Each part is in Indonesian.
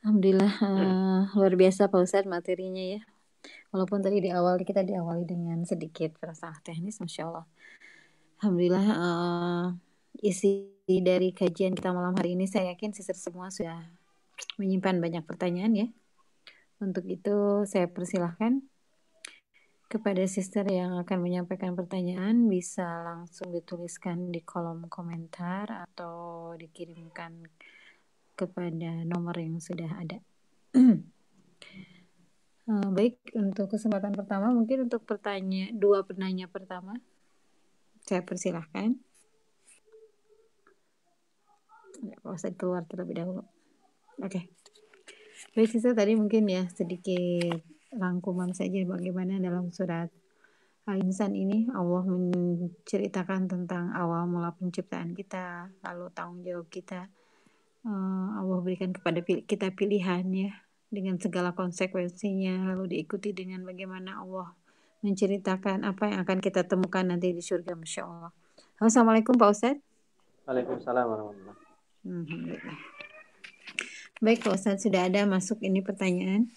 Alhamdulillah uh, luar biasa Pak Ustadz materinya ya. Walaupun tadi di awal kita diawali dengan sedikit perasaan teknis, Masya Allah. Alhamdulillah uh, isi dari kajian kita malam hari ini saya yakin sister semua sudah menyimpan banyak pertanyaan ya. Untuk itu saya persilahkan kepada sister yang akan menyampaikan pertanyaan bisa langsung dituliskan di kolom komentar atau dikirimkan kepada nomor yang sudah ada. uh, baik, untuk kesempatan pertama mungkin untuk pertanyaan dua penanya pertama saya persilahkan. Pak Ustadz keluar terlebih dahulu. Oke. Okay. Baik, sisa tadi mungkin ya sedikit rangkuman saja bagaimana dalam surat Al-Insan ini Allah menceritakan tentang awal mula penciptaan kita, lalu tanggung jawab kita, uh, Allah berikan kepada kita pilihan ya dengan segala konsekuensinya lalu diikuti dengan bagaimana Allah menceritakan apa yang akan kita temukan nanti di surga Masya Allah. Assalamualaikum Pak Ustadz. Waalaikumsalam warahmatullahi Alhamdulillah. Baik Pak Ustadz sudah ada masuk ini pertanyaan?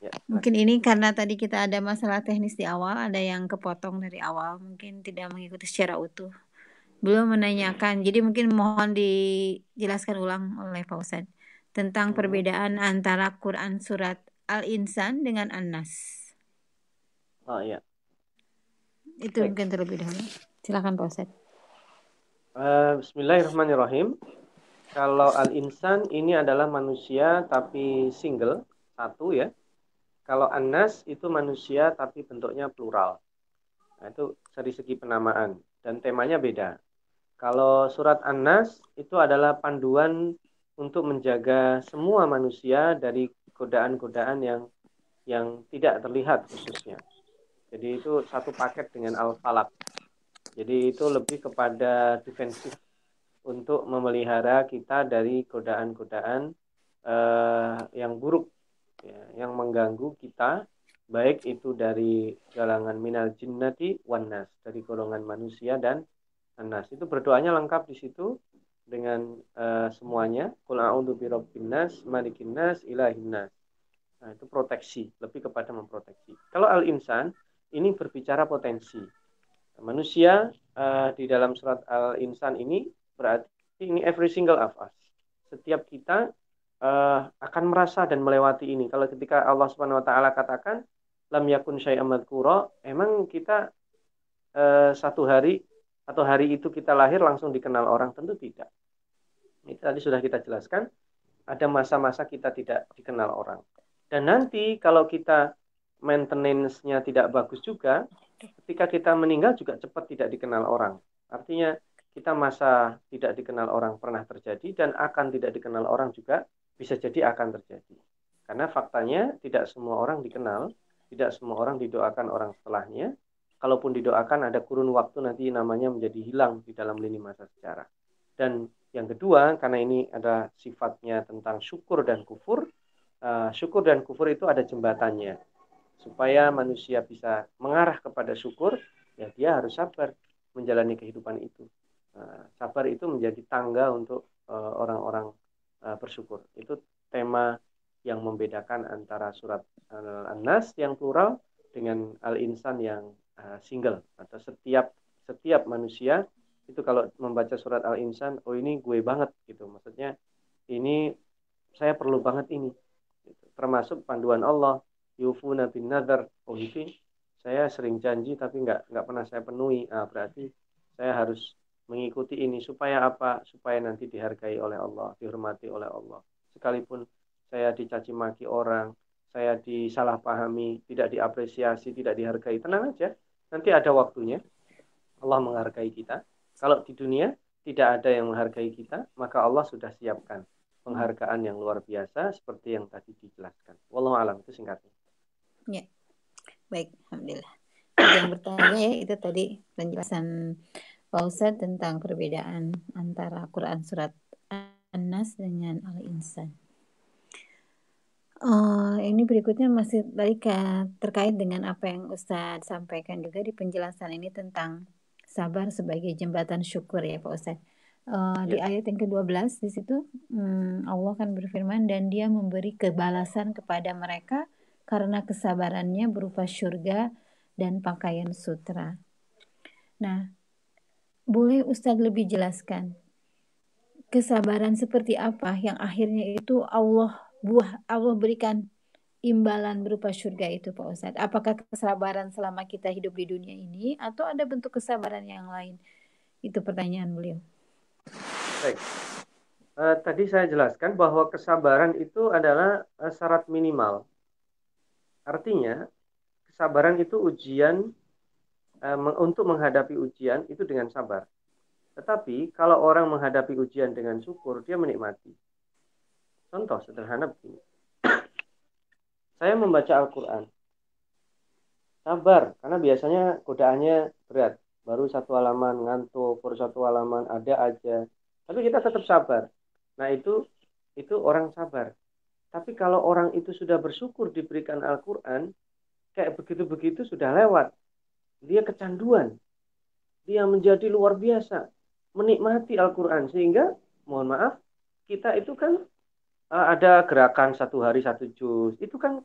Ya, mungkin ini karena tadi kita ada masalah teknis di awal, ada yang kepotong dari awal, mungkin tidak mengikuti secara utuh belum menanyakan. Jadi mungkin mohon dijelaskan ulang oleh Pak Ustadz tentang hmm. perbedaan antara Quran surat Al-Insan dengan An-Nas. Oh iya. Itu Baik. mungkin terlebih dahulu. Silakan Pak Ustadz. Uh, Bismillahirrahmanirrahim. Kalau Al-Insan ini adalah manusia tapi single, satu ya. Kalau An-Nas itu manusia tapi bentuknya plural. Nah, itu dari segi penamaan dan temanya beda. Kalau surat An-Nas itu adalah panduan untuk menjaga semua manusia dari godaan-godaan yang yang tidak terlihat khususnya. Jadi itu satu paket dengan Al-Falaq. Jadi itu lebih kepada defensif untuk memelihara kita dari godaan-godaan uh, yang buruk, ya, yang mengganggu kita, baik itu dari galangan minal jinnati wan nas, dari golongan manusia dan Nas itu berdoanya lengkap di situ dengan uh, semuanya. Qul a'udzu birabbin nas, malikin nas, ilahin nas. Nah, itu proteksi, lebih kepada memproteksi. Kalau al-insan ini berbicara potensi. Manusia uh, di dalam surat al-insan ini berarti ini every single of us. Setiap kita uh, akan merasa dan melewati ini. Kalau ketika Allah Subhanahu wa taala katakan lam yakun syai'am emang kita satu hari atau hari itu kita lahir langsung dikenal orang tentu tidak. Ini tadi sudah kita jelaskan ada masa-masa kita tidak dikenal orang. Dan nanti kalau kita maintenance-nya tidak bagus juga, ketika kita meninggal juga cepat tidak dikenal orang. Artinya kita masa tidak dikenal orang pernah terjadi dan akan tidak dikenal orang juga bisa jadi akan terjadi. Karena faktanya tidak semua orang dikenal, tidak semua orang didoakan orang setelahnya, kalaupun didoakan ada kurun waktu nanti namanya menjadi hilang di dalam lini masa sejarah. Dan yang kedua, karena ini ada sifatnya tentang syukur dan kufur, uh, syukur dan kufur itu ada jembatannya. Supaya manusia bisa mengarah kepada syukur, ya dia harus sabar menjalani kehidupan itu. Uh, sabar itu menjadi tangga untuk eh, orang-orang bersyukur. Itu tema yang membedakan antara surat An-Nas yang plural dengan Al-Insan yang uh, single atau setiap setiap manusia itu kalau membaca surat Al-Insan, oh ini gue banget gitu. Maksudnya ini saya perlu banget ini. Gitu. Termasuk panduan Allah, yufuna bin nadar. Oh ini saya sering janji tapi nggak nggak pernah saya penuhi. Nah, berarti saya harus mengikuti ini supaya apa? Supaya nanti dihargai oleh Allah, dihormati oleh Allah. Sekalipun saya dicaci maki orang, saya disalahpahami, tidak diapresiasi, tidak dihargai, tenang aja Nanti ada waktunya Allah menghargai kita. Kalau di dunia tidak ada yang menghargai kita, maka Allah sudah siapkan penghargaan yang luar biasa seperti yang tadi dijelaskan. Wallahu alam itu singkatnya. Ya. Baik, alhamdulillah. Yang bertanya ya itu tadi penjelasan Pak tentang perbedaan antara Quran surat An-Nas dengan Al-Insan. Oh, ini berikutnya masih tadi terkait dengan apa yang Ustadz sampaikan juga di penjelasan ini tentang sabar sebagai jembatan syukur ya Pak Ustadz. Uh, di Ya. ayat yang ke-12 di situ hmm, Allah kan berfirman dan dia memberi kebalasan kepada mereka karena kesabarannya berupa surga dan pakaian sutra. Nah, boleh Ustadz lebih jelaskan kesabaran seperti apa yang akhirnya itu Allah buah Allah berikan imbalan berupa surga itu Pak Ustadz? Apakah kesabaran selama kita hidup di dunia ini atau ada bentuk kesabaran yang lain? Itu pertanyaan beliau. Baik. Uh, tadi saya jelaskan bahwa kesabaran itu adalah uh, syarat minimal. Artinya, kesabaran itu ujian uh, untuk menghadapi ujian itu dengan sabar. Tetapi kalau orang menghadapi ujian dengan syukur, dia menikmati. Contoh sederhana begini. Saya membaca Al-Quran. Sabar, karena biasanya godaannya berat. Baru satu halaman, ngantuk, baru satu halaman, ada aja tapi kita tetap sabar. Nah, itu itu orang sabar. Tapi kalau orang itu sudah bersyukur diberikan Al-Qur'an, kayak begitu-begitu sudah lewat. Dia kecanduan. Dia menjadi luar biasa menikmati Al-Qur'an sehingga mohon maaf, kita itu kan ada gerakan satu hari satu juz. Itu kan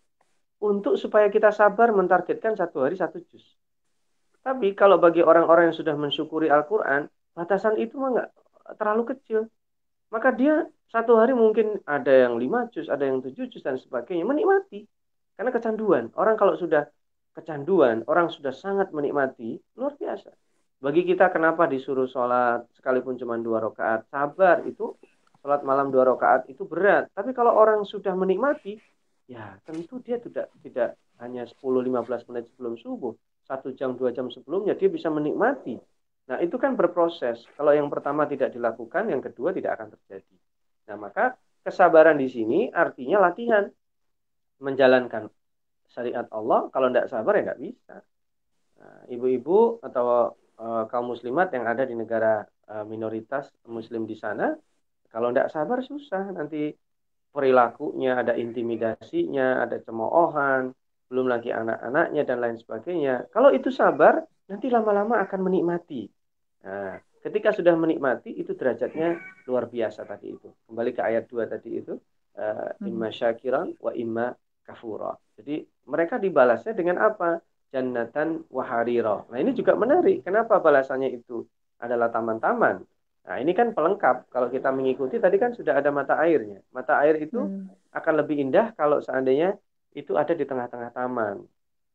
untuk supaya kita sabar mentargetkan satu hari satu juz. Tapi kalau bagi orang-orang yang sudah mensyukuri Al-Quran, batasan itu mah nggak terlalu kecil. Maka dia satu hari mungkin ada yang lima jus, ada yang tujuh jus dan sebagainya, menikmati. Karena kecanduan. Orang kalau sudah kecanduan, orang sudah sangat menikmati, luar biasa. Bagi kita kenapa disuruh sholat sekalipun cuma dua rakaat, sabar itu sholat malam dua rakaat itu berat. Tapi kalau orang sudah menikmati, ya tentu dia tidak tidak hanya 10-15 menit sebelum subuh, satu jam dua jam sebelumnya dia bisa menikmati Nah, itu kan berproses. Kalau yang pertama tidak dilakukan, yang kedua tidak akan terjadi. Nah, maka kesabaran di sini artinya latihan menjalankan syariat Allah. Kalau tidak sabar ya nggak bisa. Nah, ibu-ibu atau uh, kaum muslimat yang ada di negara uh, minoritas muslim di sana, kalau tidak sabar susah. Nanti perilakunya ada intimidasinya, ada cemoohan, belum lagi anak-anaknya dan lain sebagainya. Kalau itu sabar, nanti lama-lama akan menikmati Nah, ketika sudah menikmati itu derajatnya luar biasa tadi itu. Kembali ke ayat 2 tadi itu, uh, imma syakiran wa imma kafura. Jadi mereka dibalasnya dengan apa? Jannatan waharira. Nah, ini juga menarik. Kenapa balasannya itu adalah taman-taman? Nah, ini kan pelengkap. Kalau kita mengikuti tadi kan sudah ada mata airnya. Mata air itu hmm. akan lebih indah kalau seandainya itu ada di tengah-tengah taman.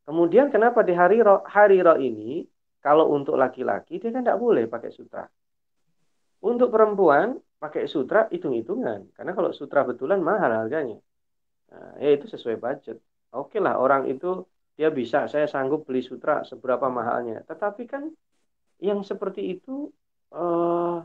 Kemudian kenapa di hari hariro ini kalau untuk laki-laki dia kan tidak boleh pakai sutra. Untuk perempuan pakai sutra hitung-hitungan. Karena kalau sutra betulan mahal harganya. Nah, ya itu sesuai budget. Oke lah orang itu dia bisa saya sanggup beli sutra seberapa mahalnya. Tetapi kan yang seperti itu uh,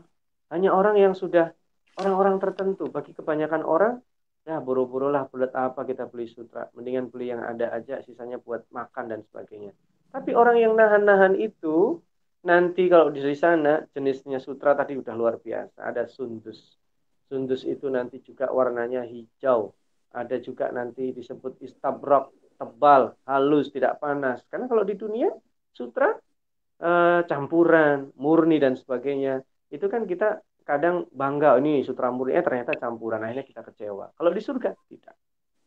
hanya orang yang sudah orang-orang tertentu. Bagi kebanyakan orang ya buru-buru lah bulat apa kita beli sutra. Mendingan beli yang ada aja sisanya buat makan dan sebagainya. Tapi orang yang nahan-nahan itu nanti kalau di sana jenisnya sutra tadi udah luar biasa. Ada sundus. Sundus itu nanti juga warnanya hijau. Ada juga nanti disebut istabrok, tebal, halus, tidak panas. Karena kalau di dunia sutra eh, campuran, murni dan sebagainya. Itu kan kita kadang bangga ini sutra murni eh ternyata campuran akhirnya kita kecewa. Kalau di surga tidak.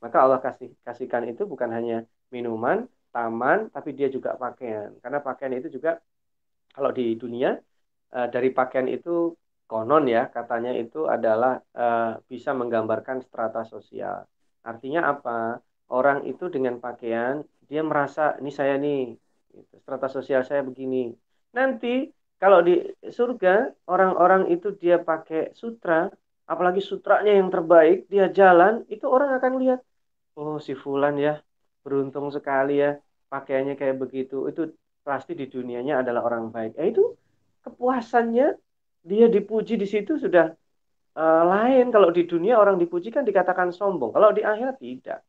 Maka Allah kasih kasihkan itu bukan hanya minuman taman, tapi dia juga pakaian. Karena pakaian itu juga kalau di dunia uh, dari pakaian itu konon ya katanya itu adalah uh, bisa menggambarkan strata sosial. Artinya apa? Orang itu dengan pakaian dia merasa ini saya nih gitu, strata sosial saya begini. Nanti kalau di surga orang-orang itu dia pakai sutra, apalagi sutranya yang terbaik, dia jalan itu orang akan lihat oh si fulan ya beruntung sekali ya pakaiannya kayak begitu. Itu pasti di dunianya adalah orang baik. Ya itu kepuasannya dia dipuji di situ sudah uh, lain. Kalau di dunia orang dipuji kan dikatakan sombong kalau di akhirat tidak.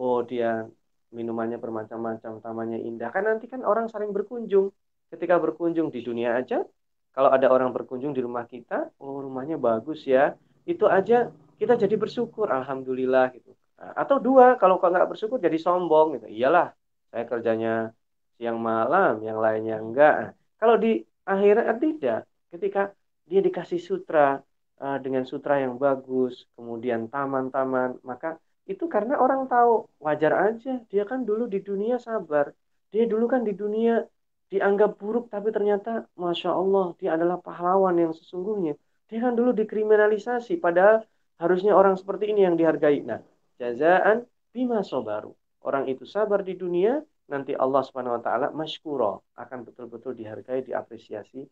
Oh dia minumannya bermacam-macam tamannya indah. Kan nanti kan orang saling berkunjung ketika berkunjung di dunia aja kalau ada orang berkunjung di rumah kita oh rumahnya bagus ya itu aja kita jadi bersyukur alhamdulillah gitu atau dua, kalau kau nggak bersyukur jadi sombong gitu. Iyalah, saya kerjanya siang malam, yang lainnya enggak. Kalau di akhirat tidak. Ketika dia dikasih sutra uh, dengan sutra yang bagus, kemudian taman-taman, maka itu karena orang tahu wajar aja dia kan dulu di dunia sabar dia dulu kan di dunia dianggap buruk tapi ternyata masya Allah dia adalah pahlawan yang sesungguhnya. Dia kan dulu dikriminalisasi padahal harusnya orang seperti ini yang dihargai. Nah jazaan bima sobaru. Orang itu sabar di dunia nanti Allah subhanahu wa taala masykuro akan betul-betul dihargai diapresiasi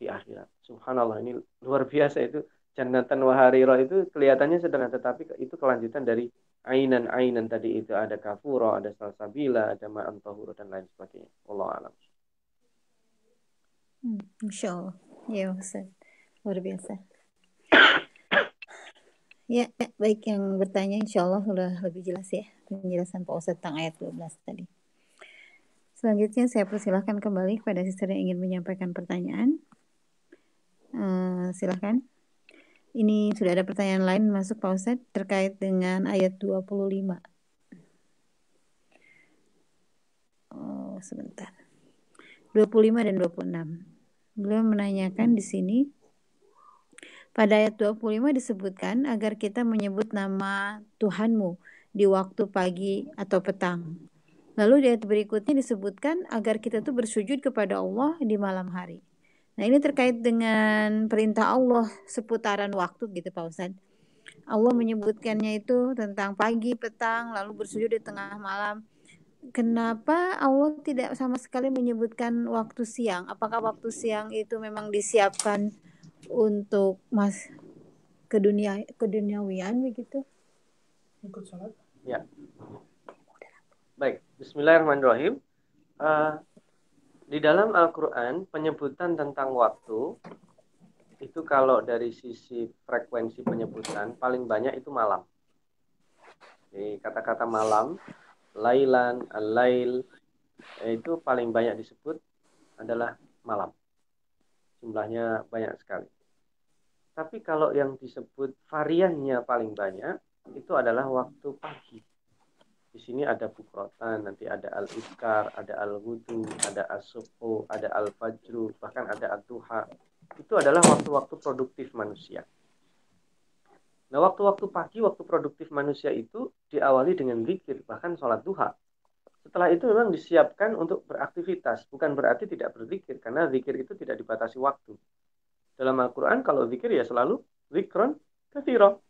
di akhirat. Subhanallah ini luar biasa itu. Jannatan wahariro itu kelihatannya sederhana tetapi itu kelanjutan dari ainan-ainan tadi itu. Ada kafuro, ada salsabila, ada ma'an dan lain sebagainya. Allah alam. Hmm, Insya Allah. Ya Ustaz. Luar biasa. ya, ya, baik yang bertanya insya Allah sudah lebih jelas ya penjelasan Pak Ustaz tentang ayat 12 tadi. Selanjutnya saya persilahkan kembali kepada sister yang ingin menyampaikan pertanyaan. Uh, silahkan. Ini sudah ada pertanyaan lain masuk Pak Ustadz terkait dengan ayat 25. Oh, sebentar. 25 dan 26. Beliau menanyakan di sini pada ayat 25 disebutkan agar kita menyebut nama Tuhanmu di waktu pagi atau petang. Lalu di ayat berikutnya disebutkan agar kita tuh bersujud kepada Allah di malam hari. Nah ini terkait dengan perintah Allah seputaran waktu gitu Pak Ustaz. Allah menyebutkannya itu tentang pagi, petang, lalu bersujud di tengah malam. Kenapa Allah tidak sama sekali menyebutkan waktu siang? Apakah waktu siang itu memang disiapkan untuk mas ke dunia ke duniawian begitu? Ikut salat? Ya. Baik, Bismillahirrahmanirrahim. Uh, di dalam Al-Quran penyebutan tentang waktu itu kalau dari sisi frekuensi penyebutan paling banyak itu malam. Jadi kata-kata malam, lailan, al-lail itu paling banyak disebut adalah malam. Jumlahnya banyak sekali. Tapi kalau yang disebut variannya paling banyak itu adalah waktu pagi. Di sini ada bukrotan, nanti ada al-iskar, ada al-wudu, ada as-subuh, ada al-fajru, bahkan ada ad-duha. Itu adalah waktu-waktu produktif manusia. Nah, waktu-waktu pagi, waktu produktif manusia itu diawali dengan zikir, bahkan sholat duha. Setelah itu memang disiapkan untuk beraktivitas, bukan berarti tidak berzikir, karena zikir itu tidak dibatasi waktu. Dalam Al-Quran, kalau zikir ya selalu zikron kathiro.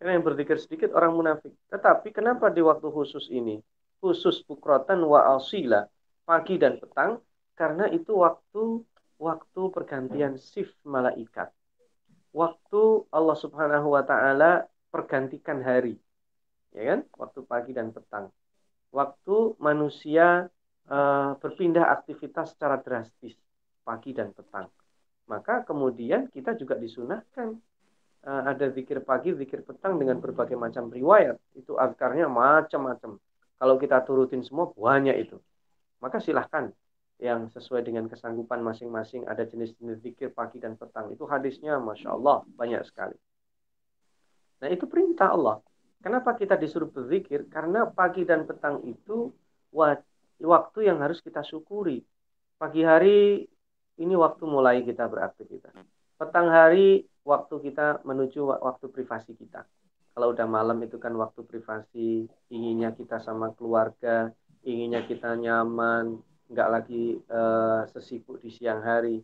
Karena yang berzikir sedikit orang munafik. Tetapi kenapa di waktu khusus ini? Khusus bukrotan wa asila, pagi dan petang, karena itu waktu waktu pergantian shift malaikat. Waktu Allah Subhanahu wa taala pergantikan hari. Ya kan? Waktu pagi dan petang. Waktu manusia uh, berpindah aktivitas secara drastis pagi dan petang. Maka kemudian kita juga disunahkan uh, ada zikir pagi, zikir petang dengan berbagai macam riwayat. Itu azkarnya macam-macam. Kalau kita turutin semua banyak itu. Maka silahkan yang sesuai dengan kesanggupan masing-masing ada jenis-jenis zikir pagi dan petang. Itu hadisnya Masya Allah banyak sekali. Nah itu perintah Allah. Kenapa kita disuruh berzikir? Karena pagi dan petang itu waktu yang harus kita syukuri. Pagi hari ini waktu mulai kita beraktivitas. Petang hari waktu kita menuju waktu privasi kita. Kalau udah malam itu kan waktu privasi, inginnya kita sama keluarga, inginnya kita nyaman, nggak lagi uh, sesibuk di siang hari.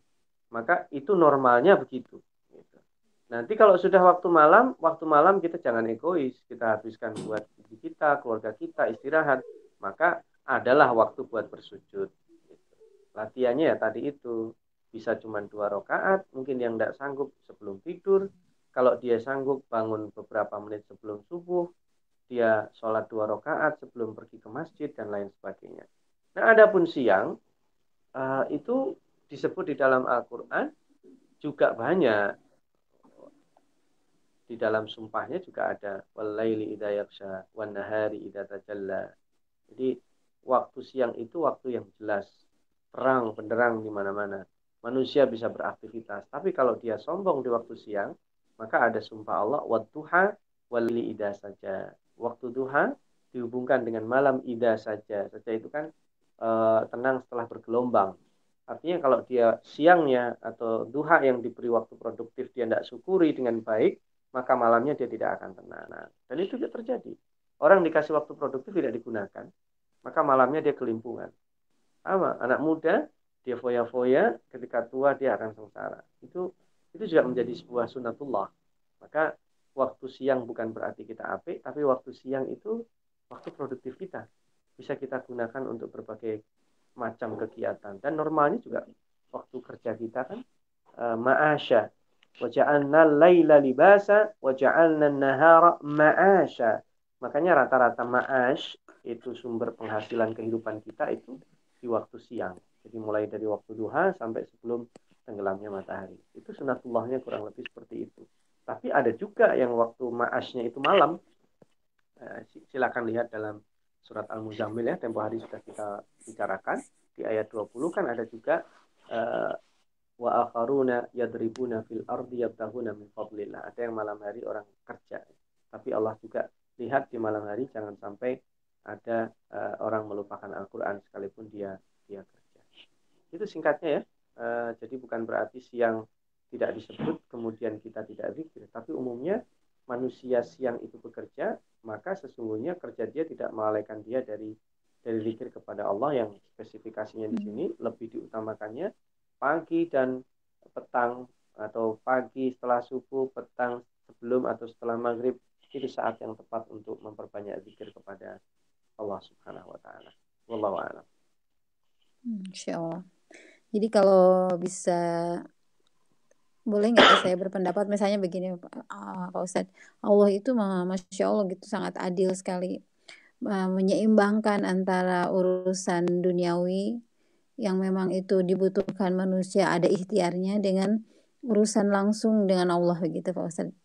Maka itu normalnya begitu. Gitu. Nanti kalau sudah waktu malam, waktu malam kita jangan egois, kita habiskan buat diri kita, keluarga kita, istirahat. Maka adalah waktu buat bersujud. Gitu. Latihannya ya tadi itu bisa cuma dua rakaat mungkin yang tidak sanggup sebelum tidur kalau dia sanggup bangun beberapa menit sebelum subuh dia sholat dua rakaat sebelum pergi ke masjid dan lain sebagainya nah adapun siang uh, itu disebut di dalam Al-Quran juga banyak di dalam sumpahnya juga ada walaili idza yaksha wan nahari idza tajalla jadi waktu siang itu waktu yang jelas terang benderang di mana-mana manusia bisa beraktivitas. Tapi kalau dia sombong di waktu siang, maka ada sumpah Allah, wadduha wali ida saja. Waktu duha dihubungkan dengan malam ida saja. Saja itu kan e, tenang setelah bergelombang. Artinya kalau dia siangnya atau duha yang diberi waktu produktif dia tidak syukuri dengan baik, maka malamnya dia tidak akan tenang. Nah, dan itu juga terjadi. Orang dikasih waktu produktif tidak digunakan, maka malamnya dia kelimpungan. Sama, anak muda dia foya-foya, ketika tua dia akan sengsara. Itu itu juga menjadi sebuah sunatullah. Maka waktu siang bukan berarti kita apik, tapi waktu siang itu waktu produktif kita. Bisa kita gunakan untuk berbagai macam kegiatan. Dan normalnya juga waktu kerja kita kan uh, ma'asya waja'alna laila libasa waja'alna nahara ma'asya makanya rata-rata ma'ash itu sumber penghasilan kehidupan kita itu di waktu siang. Jadi mulai dari waktu duha sampai sebelum tenggelamnya matahari. Itu sunatullahnya kurang lebih seperti itu. Tapi ada juga yang waktu ma'ashnya itu malam. Uh, silakan lihat dalam surat Al-Muzammil ya tempo hari sudah kita bicarakan. Di ayat 20 kan ada juga uh, wa akharuna yadribuna fil ardi yabtahuna min fadlillah. Ada yang malam hari orang kerja. Tapi Allah juga lihat di malam hari jangan sampai ada uh, orang melupakan Al-Qur'an sekalipun dia dia kerja. Itu singkatnya ya. Uh, jadi bukan berarti siang tidak disebut kemudian kita tidak zikir. Tapi umumnya manusia siang itu bekerja maka sesungguhnya kerja dia tidak melalaikan dia dari dari zikir kepada Allah yang spesifikasinya di sini hmm. lebih diutamakannya pagi dan petang atau pagi setelah subuh, petang sebelum atau setelah maghrib itu saat yang tepat untuk memperbanyak zikir kepada Allah Subhanahu wa taala. Wallahu a'lam. Insya Allah. Jadi kalau bisa boleh nggak saya berpendapat? Misalnya begini uh, Pak Ustadz. Allah itu masya Allah gitu sangat adil sekali uh, menyeimbangkan antara urusan duniawi yang memang itu dibutuhkan manusia ada ikhtiarnya dengan urusan langsung dengan Allah begitu Pak Ustadz.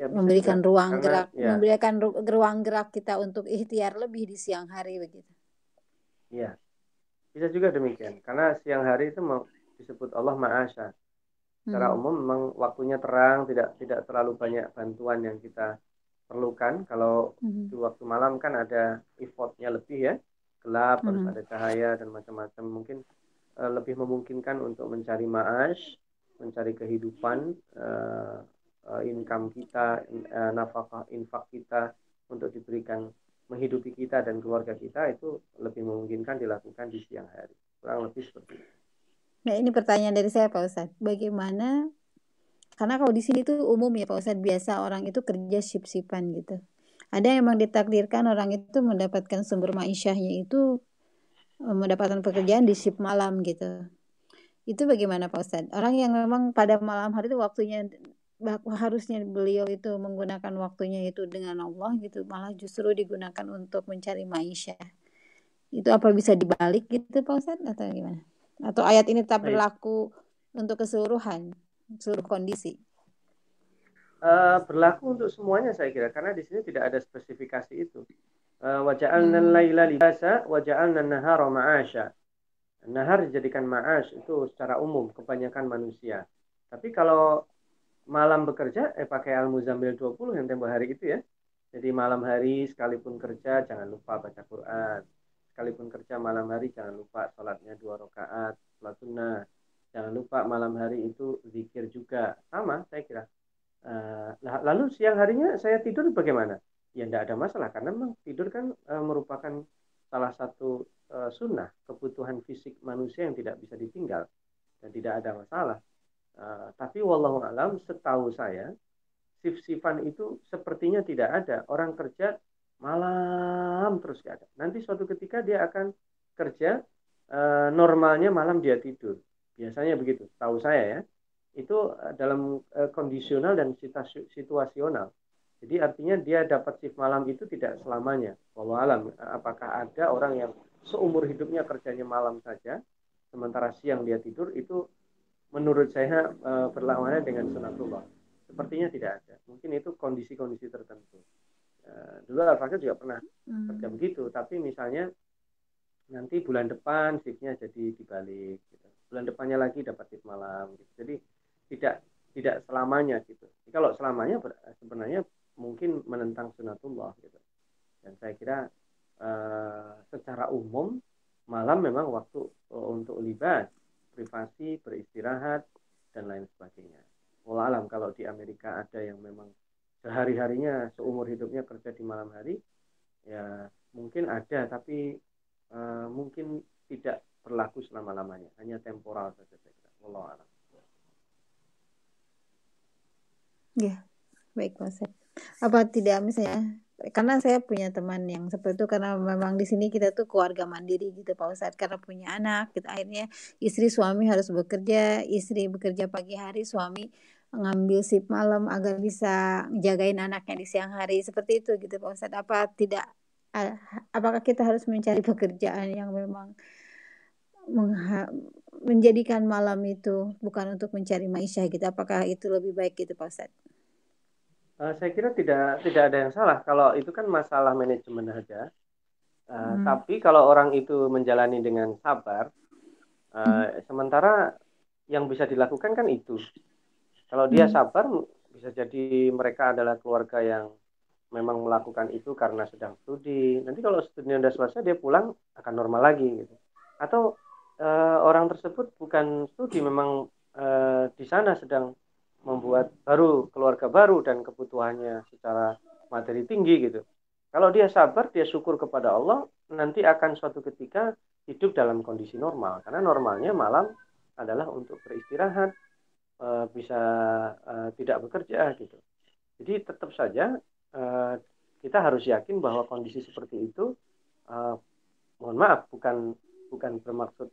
Ya, memberikan juga. ruang Karena, gerak ya. memberikan ru ruang gerak kita untuk ikhtiar lebih di siang hari begitu. Iya. Bisa juga demikian. Karena siang hari itu mau disebut Allah Ma'asya Secara hmm. umum memang waktunya terang, tidak tidak terlalu banyak bantuan yang kita perlukan. Kalau hmm. di waktu malam kan ada effortnya lebih ya, gelap, hmm. harus ada cahaya dan macam-macam. Mungkin uh, lebih memungkinkan untuk mencari maash, mencari kehidupan, uh, uh, income kita, uh, nafkah infak kita untuk diberikan menghidupi kita dan keluarga kita itu lebih memungkinkan dilakukan di siang hari. Kurang lebih seperti itu. Nah ini pertanyaan dari saya Pak Ustadz. Bagaimana? Karena kalau di sini tuh umum ya Pak Ustadz biasa orang itu kerja sip-sipan gitu. Ada yang memang ditakdirkan orang itu mendapatkan sumber ma'isyahnya itu eh, mendapatkan pekerjaan di sip malam gitu. Itu bagaimana Pak Ustadz? Orang yang memang pada malam hari itu waktunya harusnya beliau itu menggunakan waktunya itu dengan Allah gitu malah justru digunakan untuk mencari ma'isyah. Itu apa bisa dibalik gitu Pak Ustadz atau gimana? Atau ayat ini tetap berlaku untuk keseluruhan, seluruh kondisi? Uh, berlaku untuk semuanya saya kira karena di sini tidak ada spesifikasi itu. Uh, waja'alna hmm. laila libasa waja'alna nahara ma'asya. Nahar dijadikan ma'ash itu secara umum kebanyakan manusia. Tapi kalau malam bekerja eh pakai Al-Muzammil 20 yang tempo hari itu ya. Jadi malam hari sekalipun kerja jangan lupa baca Quran sekalipun kerja malam hari jangan lupa sholatnya dua rakaat sholat sunnah. Jangan lupa malam hari itu zikir juga. Sama saya kira uh, lalu siang harinya saya tidur bagaimana? Ya tidak ada masalah karena memang tidur kan uh, merupakan salah satu uh, sunnah kebutuhan fisik manusia yang tidak bisa ditinggal dan tidak ada masalah. Uh, tapi wallahu alam setahu saya sif-sifan itu sepertinya tidak ada. Orang kerja malam terus gak ada. Nanti suatu ketika dia akan kerja e, normalnya malam dia tidur. Biasanya begitu, tahu saya ya. Itu eh, dalam e, kondisional dan situasional. Jadi artinya dia dapat shift malam itu tidak selamanya. Walau alam, apakah ada orang yang seumur hidupnya kerjanya malam saja, sementara siang dia tidur itu menurut saya e, berlawanan dengan sunatullah. Sepertinya tidak ada. Mungkin itu kondisi-kondisi tertentu. Eh, dulu al juga pernah hmm. kerja begitu tapi misalnya nanti bulan depan shiftnya jadi dibalik gitu. bulan depannya lagi dapat shift malam gitu. jadi tidak tidak selamanya gitu jadi kalau selamanya sebenarnya mungkin menentang sunatullah gitu dan saya kira uh, secara umum malam memang waktu uh, untuk libas, privasi, beristirahat dan lain sebagainya. Walau alam kalau di Amerika ada yang memang sehari-harinya seumur hidupnya kerja di malam hari, ya mungkin ada tapi uh, mungkin tidak berlaku selama-lamanya, hanya temporal saja saya kira. Ya, baik Mas. Apa tidak misalnya karena saya punya teman yang seperti itu karena memang di sini kita tuh keluarga mandiri gitu Pak Ustadz karena punya anak gitu akhirnya istri suami harus bekerja istri bekerja pagi hari suami ngambil sip malam agar bisa jagain anaknya di siang hari seperti itu gitu Pak Ustadz apa tidak apakah kita harus mencari pekerjaan yang memang menjadikan malam itu bukan untuk mencari maisha gitu apakah itu lebih baik gitu Pak Ustadz Uh, saya kira tidak tidak ada yang salah kalau itu kan masalah manajemen saja. Uh, hmm. Tapi kalau orang itu menjalani dengan sabar, uh, hmm. sementara yang bisa dilakukan kan itu. Kalau dia hmm. sabar, bisa jadi mereka adalah keluarga yang memang melakukan itu karena sedang studi. Nanti kalau studinya sudah selesai, dia pulang akan normal lagi gitu. Atau uh, orang tersebut bukan studi, memang uh, di sana sedang membuat baru keluarga baru dan kebutuhannya secara materi tinggi gitu. Kalau dia sabar, dia syukur kepada Allah, nanti akan suatu ketika hidup dalam kondisi normal. Karena normalnya malam adalah untuk beristirahat, e, bisa e, tidak bekerja gitu. Jadi tetap saja e, kita harus yakin bahwa kondisi seperti itu, mohon maaf, bukan bukan bermaksud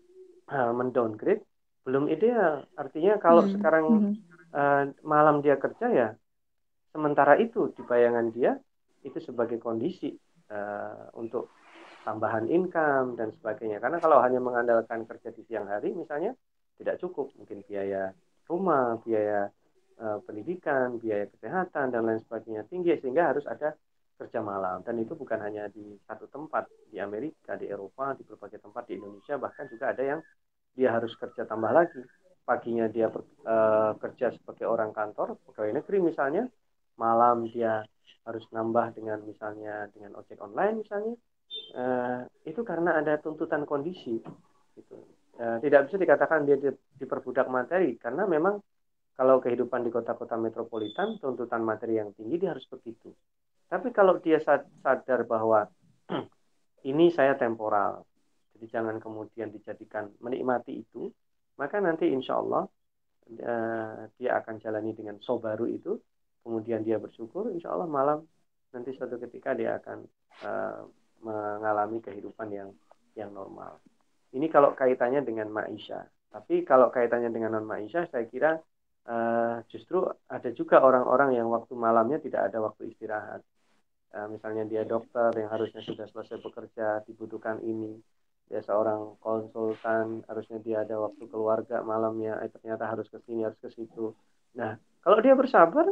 mendowngrade, belum ideal. Artinya kalau hmm. sekarang hmm uh, malam dia kerja ya sementara itu di bayangan dia itu sebagai kondisi uh, untuk tambahan income dan sebagainya karena kalau hanya mengandalkan kerja di siang hari misalnya tidak cukup mungkin biaya rumah biaya uh, pendidikan biaya kesehatan dan lain sebagainya tinggi sehingga harus ada kerja malam dan itu bukan hanya di satu tempat di Amerika di Eropa di berbagai tempat di Indonesia bahkan juga ada yang dia harus kerja tambah lagi paginya dia uh, kerja sebagai orang kantor pegawai negeri misalnya malam dia harus nambah dengan misalnya dengan ojek online misalnya uh, itu karena ada tuntutan kondisi gitu. Uh, tidak bisa dikatakan dia diperbudak materi karena memang kalau kehidupan di kota-kota metropolitan tuntutan materi yang tinggi dia harus begitu. Tapi kalau dia sadar bahwa ini saya temporal jadi jangan kemudian dijadikan menikmati itu maka nanti insya Allah uh, dia akan jalani dengan sobaru itu kemudian dia bersyukur insya Allah malam nanti suatu ketika dia akan uh, mengalami kehidupan yang yang normal ini kalau kaitannya dengan maisha. Tapi kalau kaitannya dengan non maisha saya kira uh, justru ada juga orang-orang yang waktu malamnya tidak ada waktu istirahat. Uh, misalnya dia dokter yang harusnya sudah selesai bekerja dibutuhkan ini. Dia seorang konsultan harusnya dia ada waktu keluarga malamnya eh, ternyata harus ke sini harus ke situ. Nah kalau dia bersabar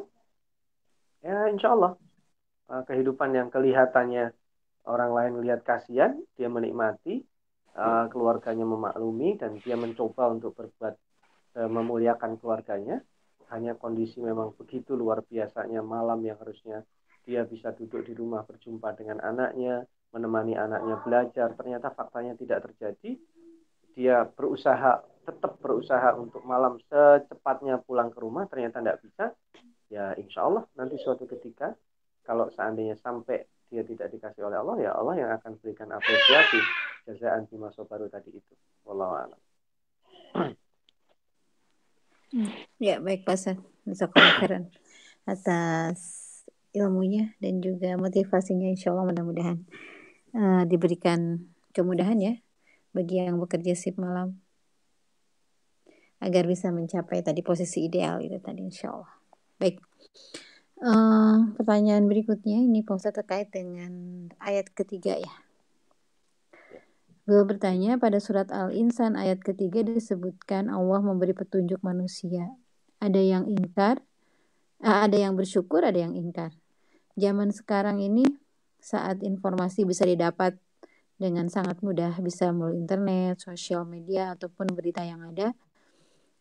ya insya Allah uh, kehidupan yang kelihatannya orang lain lihat kasihan dia menikmati uh, keluarganya memaklumi dan dia mencoba untuk berbuat uh, memuliakan keluarganya. Hanya kondisi memang begitu luar biasanya malam yang harusnya dia bisa duduk di rumah berjumpa dengan anaknya menemani anaknya belajar. Ternyata faktanya tidak terjadi. Dia berusaha tetap berusaha untuk malam secepatnya pulang ke rumah. Ternyata tidak bisa. Ya insya Allah nanti suatu ketika kalau seandainya sampai dia tidak dikasih oleh Allah ya Allah yang akan berikan apresiasi jazaan bima baru tadi itu. Wallahu a'lam. Ya baik Pak San atas ilmunya dan juga motivasinya. Insya Allah mudah-mudahan uh, diberikan kemudahan ya bagi yang bekerja sip malam agar bisa mencapai tadi posisi ideal itu tadi insya Allah. Baik. Uh, pertanyaan berikutnya ini Pak terkait dengan ayat ketiga ya. Beliau bertanya pada surat Al-Insan ayat ketiga disebutkan Allah memberi petunjuk manusia. Ada yang ingkar, uh, ada yang bersyukur, ada yang ingkar. Zaman sekarang ini saat informasi bisa didapat dengan sangat mudah bisa melalui internet, sosial media ataupun berita yang ada.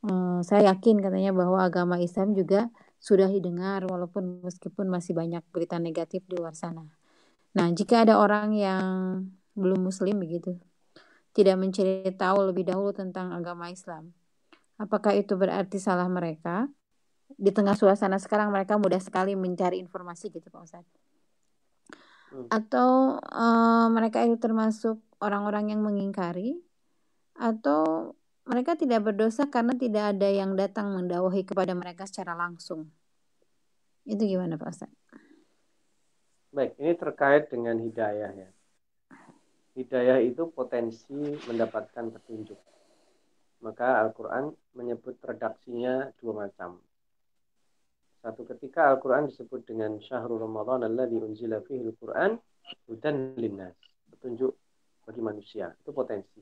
Hmm, saya yakin katanya bahwa agama Islam juga sudah didengar walaupun meskipun masih banyak berita negatif di luar sana. Nah, jika ada orang yang belum muslim begitu, tidak mencari tahu lebih dahulu tentang agama Islam. Apakah itu berarti salah mereka? Di tengah suasana sekarang mereka mudah sekali mencari informasi gitu Pak Ustadz. Hmm. Atau uh, mereka itu termasuk orang-orang yang mengingkari atau mereka tidak berdosa karena tidak ada yang datang mendakwahi kepada mereka secara langsung. Itu gimana Pak Ustaz? Baik, ini terkait dengan hidayah ya. Hidayah itu potensi mendapatkan petunjuk. Maka Al-Quran menyebut redaksinya dua macam. Satu ketika Al-Quran disebut dengan Syahrul Ramadan alladhi unzila fihi Al-Quran hudan linnas. Petunjuk bagi manusia. Itu potensi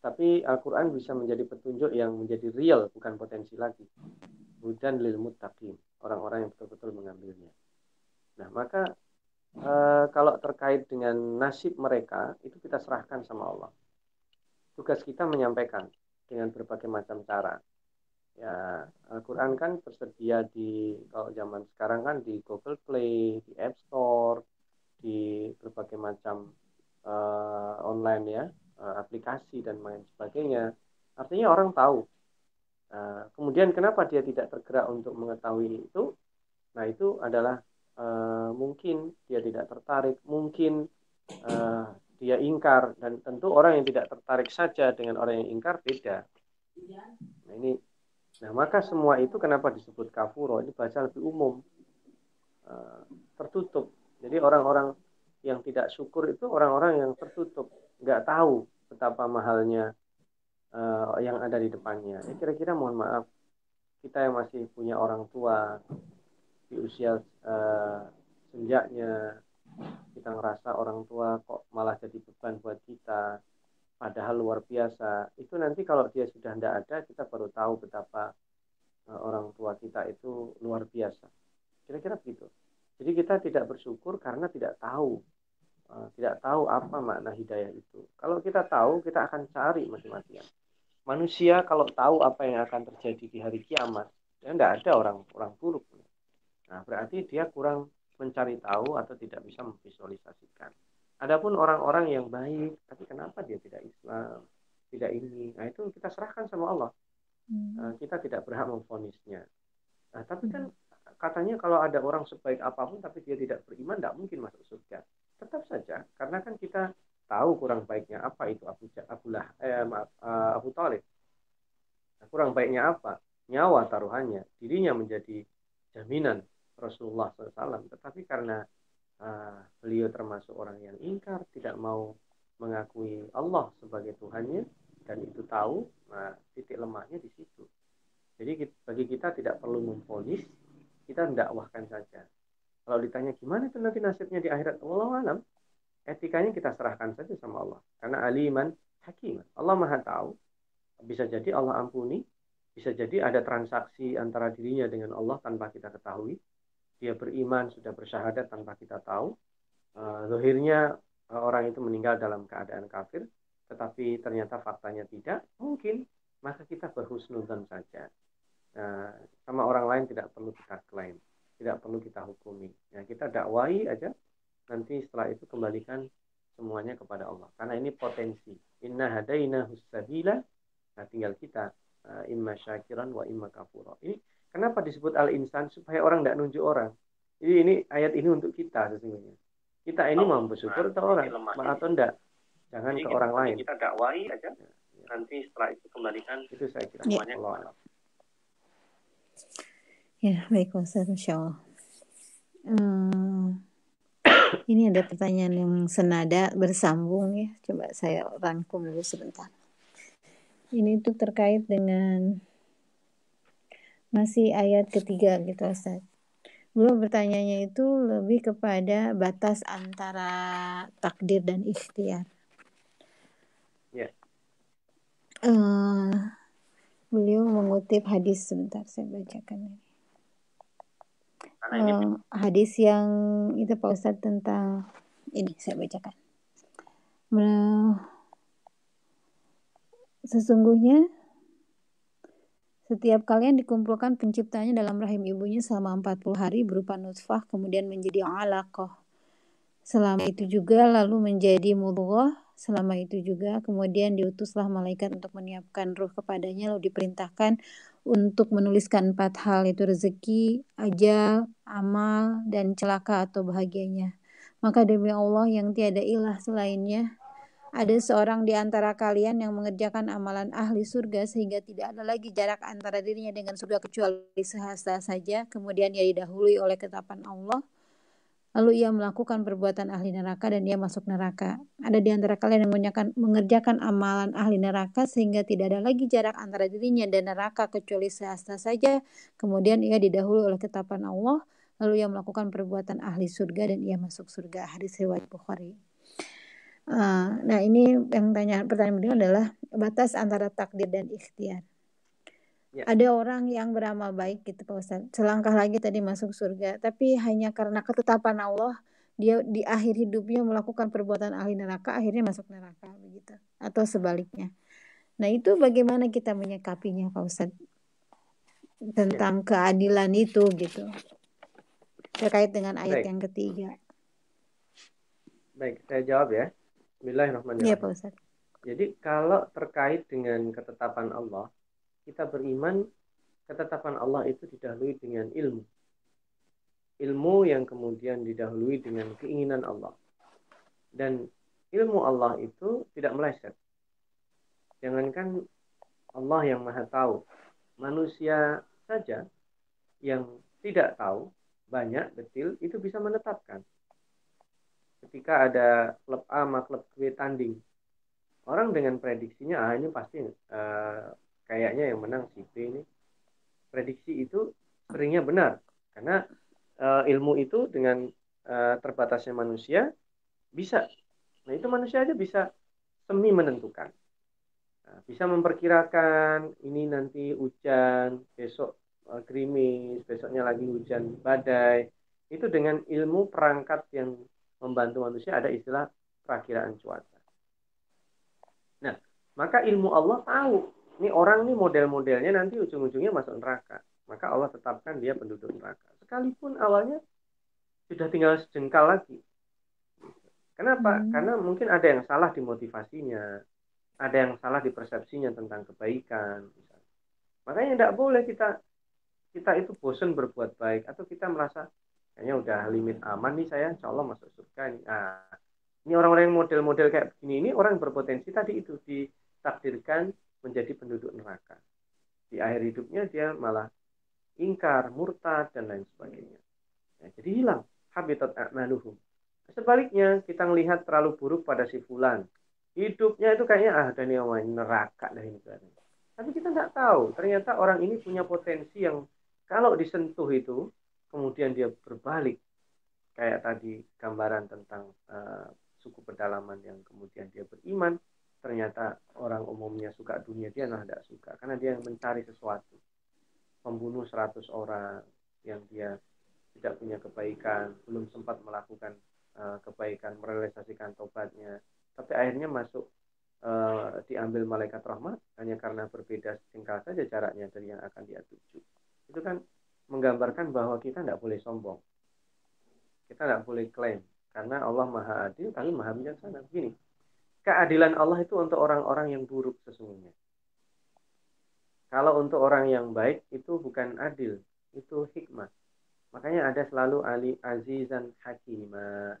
tapi Al-Quran bisa menjadi petunjuk yang menjadi real, bukan potensi lagi. Hudan lil muttaqin, orang-orang yang betul-betul mengambilnya. Nah, maka e, kalau terkait dengan nasib mereka, itu kita serahkan sama Allah. Tugas kita menyampaikan dengan berbagai macam cara. Ya, Al-Quran kan tersedia di, kalau zaman sekarang kan di Google Play, di App Store, di berbagai macam uh, online ya, uh, aplikasi dan lain sebagainya. Artinya orang tahu. Uh, kemudian kenapa dia tidak tergerak untuk mengetahui itu? Nah itu adalah uh, mungkin dia tidak tertarik, mungkin uh, dia ingkar dan tentu orang yang tidak tertarik saja dengan orang yang ingkar beda. Nah ini, nah maka semua itu kenapa disebut kafuro? Ini bahasa lebih umum, uh, tertutup. Jadi orang-orang yang tidak syukur itu orang-orang yang tertutup nggak tahu betapa mahalnya uh, yang ada di depannya. Ya, kira-kira mohon maaf kita yang masih punya orang tua di usia uh, senjaknya kita ngerasa orang tua kok malah jadi beban buat kita padahal luar biasa itu nanti kalau dia sudah tidak ada kita baru tahu betapa uh, orang tua kita itu luar biasa kira-kira begitu jadi kita tidak bersyukur karena tidak tahu tidak tahu apa makna hidayah itu. Kalau kita tahu, kita akan cari mati-matian. Manusia kalau tahu apa yang akan terjadi di hari kiamat, ya tidak ada orang orang buruk. Nah, berarti dia kurang mencari tahu atau tidak bisa memvisualisasikan. Adapun orang-orang yang baik, tapi kenapa dia tidak Islam, tidak ini? Nah, itu kita serahkan sama Allah. Hmm. Nah, kita tidak berhak memfonisnya. Nah, tapi kan katanya kalau ada orang sebaik apa pun tapi dia tidak beriman, tidak mungkin masuk surga tetap saja karena kan kita tahu kurang baiknya apa itu Abu Abu eh, uh, Abu Talib. Nah, kurang baiknya apa? Nyawa taruhannya dirinya menjadi jaminan Rasulullah SAW tetapi karena uh, beliau termasuk orang yang ingkar tidak mau mengakui Allah sebagai Tuhannya dan itu tahu nah, titik lemahnya di situ. Jadi bagi kita tidak perlu memfonis kita mendakwahkan saja. Kalau ditanya gimana itu nanti nasibnya di akhirat, Allah alam. Etikanya kita serahkan saja sama Allah. Karena aliman hakiman. Allah maha tahu. Bisa jadi Allah ampuni. Bisa jadi ada transaksi antara dirinya dengan Allah tanpa kita ketahui. Dia beriman, sudah bersyahadat tanpa kita tahu. Uh, uh, orang itu meninggal dalam keadaan kafir. Tetapi ternyata faktanya tidak. Mungkin. Maka kita berhusnudan saja. Uh, sama orang lain tidak perlu kita klaim tidak perlu kita hukumi. Ya, kita dakwai aja, nanti setelah itu kembalikan semuanya kepada Allah. Karena ini potensi. Inna hadaina husabila. Nah, tinggal kita uh, imma syakiran wa imma kafura. Ini kenapa disebut al-insan supaya orang tidak nunjuk orang. Jadi ini ayat ini untuk kita sesungguhnya. Kita ini oh, mau bersyukur nah, atau orang atau enggak. Jangan Jadi ke orang lain. Kita dakwai aja. Ya, ya. Nanti setelah itu kembalikan itu saya kira ya. semuanya kepada Allah. Ya, baik Ustaz, Masya Allah. Hmm, ini ada pertanyaan yang senada bersambung ya. Coba saya rangkum dulu sebentar. Ini tuh terkait dengan masih ayat ketiga gitu Ustaz. Belum bertanyanya itu lebih kepada batas antara takdir dan ikhtiar. Ya. Yeah. Uh, beliau mengutip hadis sebentar saya bacakan ini uh, hadis yang itu Pak Ustadz tentang ini saya bacakan. Sesungguhnya setiap kalian dikumpulkan penciptanya dalam rahim ibunya selama 40 hari berupa nutfah kemudian menjadi alaqah. Selama itu juga lalu menjadi mudghah selama itu juga kemudian diutuslah malaikat untuk menyiapkan ruh kepadanya lalu diperintahkan untuk menuliskan empat hal itu rezeki, ajal, amal, dan celaka atau bahagianya. Maka demi Allah yang tiada ilah selainnya, ada seorang di antara kalian yang mengerjakan amalan ahli surga sehingga tidak ada lagi jarak antara dirinya dengan surga kecuali sehasta saja. Kemudian ia didahului oleh ketetapan Allah. Lalu ia melakukan perbuatan ahli neraka dan ia masuk neraka. Ada di antara kalian yang mengerjakan, mengerjakan amalan ahli neraka sehingga tidak ada lagi jarak antara dirinya dan neraka kecuali sehasta saja. Kemudian ia didahului oleh ketetapan Allah. Lalu ia melakukan perbuatan ahli surga dan ia masuk surga. Hadis riwayat Bukhari. Uh, nah ini yang tanya pertanyaan beliau adalah batas antara takdir dan ikhtiar. Ya. Ada orang yang beramal baik gitu Pak Ustaz. Selangkah lagi tadi masuk surga, tapi hanya karena ketetapan Allah dia di akhir hidupnya melakukan perbuatan ahli neraka akhirnya masuk neraka begitu atau sebaliknya. Nah, itu bagaimana kita menyikapinya Pak Ustaz? Tentang ya. keadilan itu gitu. Terkait dengan ayat baik. yang ketiga. Baik, saya jawab ya. Bismillahirrahmanirrahim. Iya, Pak Ustaz. Jadi kalau terkait dengan ketetapan Allah, kita beriman ketetapan Allah itu didahului dengan ilmu. Ilmu yang kemudian didahului dengan keinginan Allah. Dan ilmu Allah itu tidak meleset. Jangankan Allah yang maha tahu, manusia saja yang tidak tahu banyak detil itu bisa menetapkan ketika ada klub A sama klub B tanding orang dengan prediksinya ah ini pasti uh, kayaknya yang menang si B ini. Prediksi itu seringnya benar. Karena uh, ilmu itu dengan uh, terbatasnya manusia bisa. Nah itu manusia aja bisa semi menentukan. Nah, bisa memperkirakan ini nanti hujan besok uh, gerimis besoknya lagi hujan badai. Itu dengan ilmu perangkat yang membantu manusia ada istilah perakiraan cuaca. Nah, maka ilmu Allah tahu ini orang nih model-modelnya nanti ujung-ujungnya masuk neraka. Maka Allah tetapkan dia penduduk neraka. Sekalipun awalnya sudah tinggal sejengkal lagi. Kenapa? Hmm. Karena mungkin ada yang salah di motivasinya, ada yang salah di persepsinya tentang kebaikan. Misalnya. Makanya tidak boleh kita kita itu bosan berbuat baik atau kita merasa kayaknya udah limit aman nih saya insya Allah masuk surga ini nah, ini orang-orang yang model-model kayak begini ini orang berpotensi tadi itu ditakdirkan menjadi penduduk neraka. Di akhir hidupnya dia malah ingkar, murtad dan lain sebagainya. Ya, jadi hilang habitat a'maluhum. Sebaliknya kita melihat terlalu buruk pada si fulan. Hidupnya itu kayaknya ah dan ini neraka dah ini tapi kita nggak tahu ternyata orang ini punya potensi yang kalau disentuh itu kemudian dia berbalik. Kayak tadi gambaran tentang uh, suku pedalaman yang kemudian dia beriman ternyata orang umumnya suka dunia dia nah tidak suka karena dia mencari sesuatu pembunuh 100 orang yang dia tidak punya kebaikan belum sempat melakukan uh, kebaikan merealisasikan tobatnya tapi akhirnya masuk uh, diambil malaikat rahmat hanya karena berbeda tingkah saja jaraknya dari yang akan dia tuju itu kan menggambarkan bahwa kita tidak boleh sombong. Kita tidak boleh klaim. Karena Allah maha adil, tapi maha bijaksana. Begini, keadilan Allah itu untuk orang-orang yang buruk sesungguhnya. Kalau untuk orang yang baik itu bukan adil, itu hikmah. Makanya ada selalu Ali Azizan Hakimah.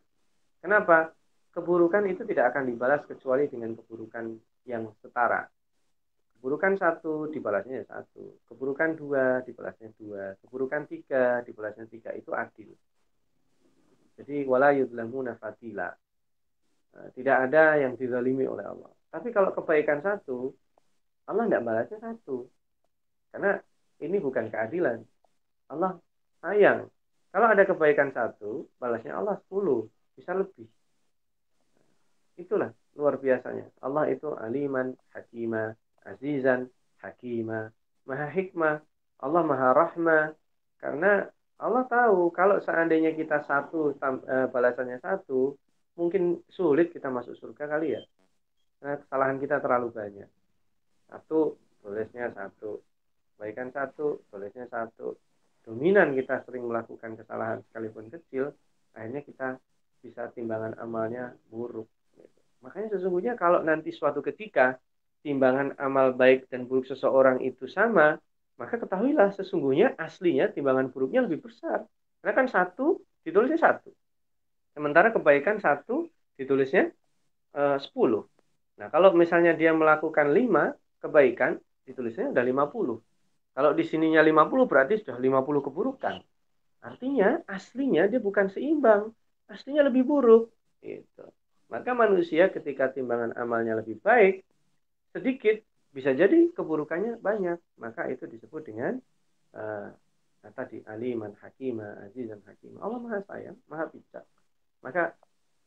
Kenapa? Keburukan itu tidak akan dibalas kecuali dengan keburukan yang setara. Keburukan satu dibalasnya satu. Keburukan dua dibalasnya dua. Keburukan tiga dibalasnya tiga. Itu adil. Jadi wala yudlamuna fatila. Nah, tidak ada yang dizalimi oleh Allah. Tapi kalau kebaikan satu, Allah tidak balasnya satu. Karena ini bukan keadilan. Allah sayang. Kalau ada kebaikan satu, balasnya Allah sepuluh. Bisa lebih. Itulah luar biasanya. Allah itu aliman, hakimah, azizan, hakimah, maha hikmah, Allah maha rahmah. Karena Allah tahu kalau seandainya kita satu eh, balasannya satu, mungkin sulit kita masuk surga kali ya. Karena kesalahan kita terlalu banyak. Satu, tulisnya satu. Kebaikan satu, tulisnya satu. Dominan kita sering melakukan kesalahan sekalipun kecil, akhirnya kita bisa timbangan amalnya buruk. Makanya sesungguhnya kalau nanti suatu ketika timbangan amal baik dan buruk seseorang itu sama, maka ketahuilah sesungguhnya aslinya timbangan buruknya lebih besar. Karena kan satu ditulisnya satu. Sementara kebaikan satu ditulisnya eh, sepuluh. Nah kalau misalnya dia melakukan lima kebaikan, ditulisnya udah lima puluh. Kalau di sininya lima puluh berarti sudah lima puluh keburukan. Artinya aslinya dia bukan seimbang, aslinya lebih buruk. Gitu. Maka manusia ketika timbangan amalnya lebih baik, sedikit bisa jadi keburukannya banyak maka itu disebut dengan uh, tadi aliman hakima azizan hakim Allah maha sayang maha bijak maka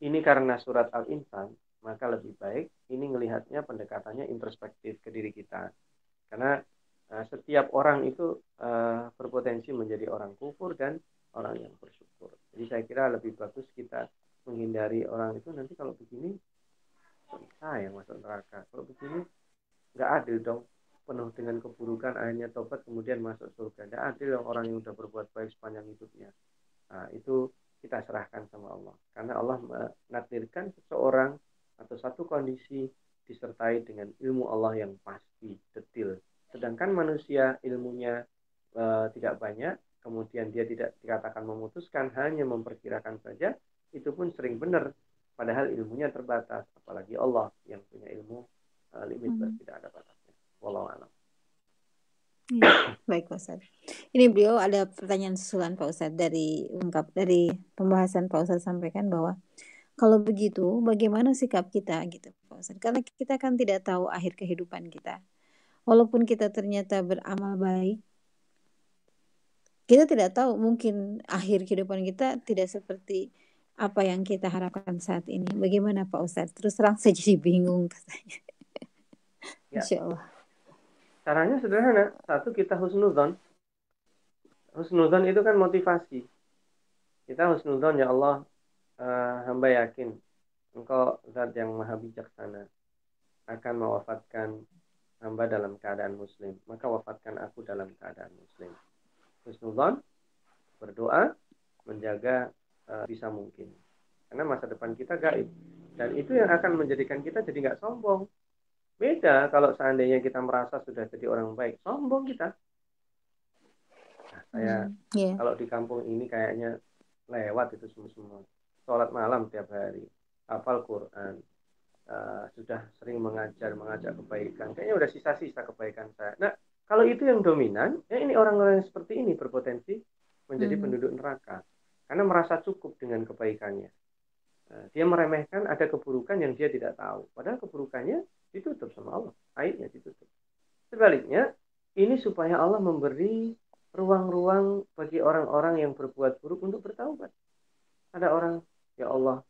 ini karena surat al-insan maka lebih baik ini melihatnya pendekatannya introspektif ke diri kita. Karena uh, setiap orang itu uh, berpotensi menjadi orang kufur dan orang yang bersyukur. Jadi saya kira lebih bagus kita menghindari orang itu nanti kalau begini saya yang masuk neraka. Kalau begini nggak adil dong. Penuh dengan keburukan akhirnya tobat kemudian masuk surga. Tidak adil orang yang sudah berbuat baik sepanjang hidupnya. Nah, itu kita serahkan sama Allah karena Allah menakdirkan seseorang atau satu kondisi disertai dengan ilmu Allah yang pasti detil sedangkan manusia ilmunya e, tidak banyak kemudian dia tidak dikatakan memutuskan hanya memperkirakan saja itu pun sering benar padahal ilmunya terbatas apalagi Allah yang punya ilmu uh, limit hmm. tidak ada batasnya. Walau alam. Ya, baik Pak Ustaz. Ini beliau ada pertanyaan susulan Pak Ustaz dari ungkap dari pembahasan Pak Ustaz sampaikan bahwa kalau begitu bagaimana sikap kita gitu Pak Ustaz? Karena kita kan tidak tahu akhir kehidupan kita. Walaupun kita ternyata beramal baik, kita tidak tahu mungkin akhir kehidupan kita tidak seperti apa yang kita harapkan saat ini. Bagaimana Pak Ustaz? Terus terang saya jadi bingung katanya. Ya. Insya Allah. Caranya sederhana. Satu kita husnudon. Husnudon itu kan motivasi. Kita husnudon ya Allah. Uh, hamba yakin engkau zat yang maha bijaksana akan mewafatkan hamba dalam keadaan muslim. Maka wafatkan aku dalam keadaan muslim. Husnudon berdoa menjaga uh, bisa mungkin. Karena masa depan kita gaib. Dan itu yang akan menjadikan kita jadi nggak sombong. Beda kalau seandainya kita merasa sudah jadi orang baik, sombong kita. Nah, saya hmm, yeah. kalau di kampung ini kayaknya lewat itu semua semua. Sholat malam tiap hari, hafal Quran, uh, sudah sering mengajar mengajak kebaikan. Kayaknya udah sisa-sisa kebaikan saya. Nah, kalau itu yang dominan, ya ini orang-orang yang seperti ini berpotensi menjadi hmm. penduduk neraka karena merasa cukup dengan kebaikannya. Nah, dia meremehkan ada keburukan yang dia tidak tahu. Padahal keburukannya ditutup sama Allah. Aibnya ditutup. Sebaliknya ini supaya Allah memberi ruang-ruang bagi orang-orang yang berbuat buruk untuk bertaubat. Ada orang ya Allah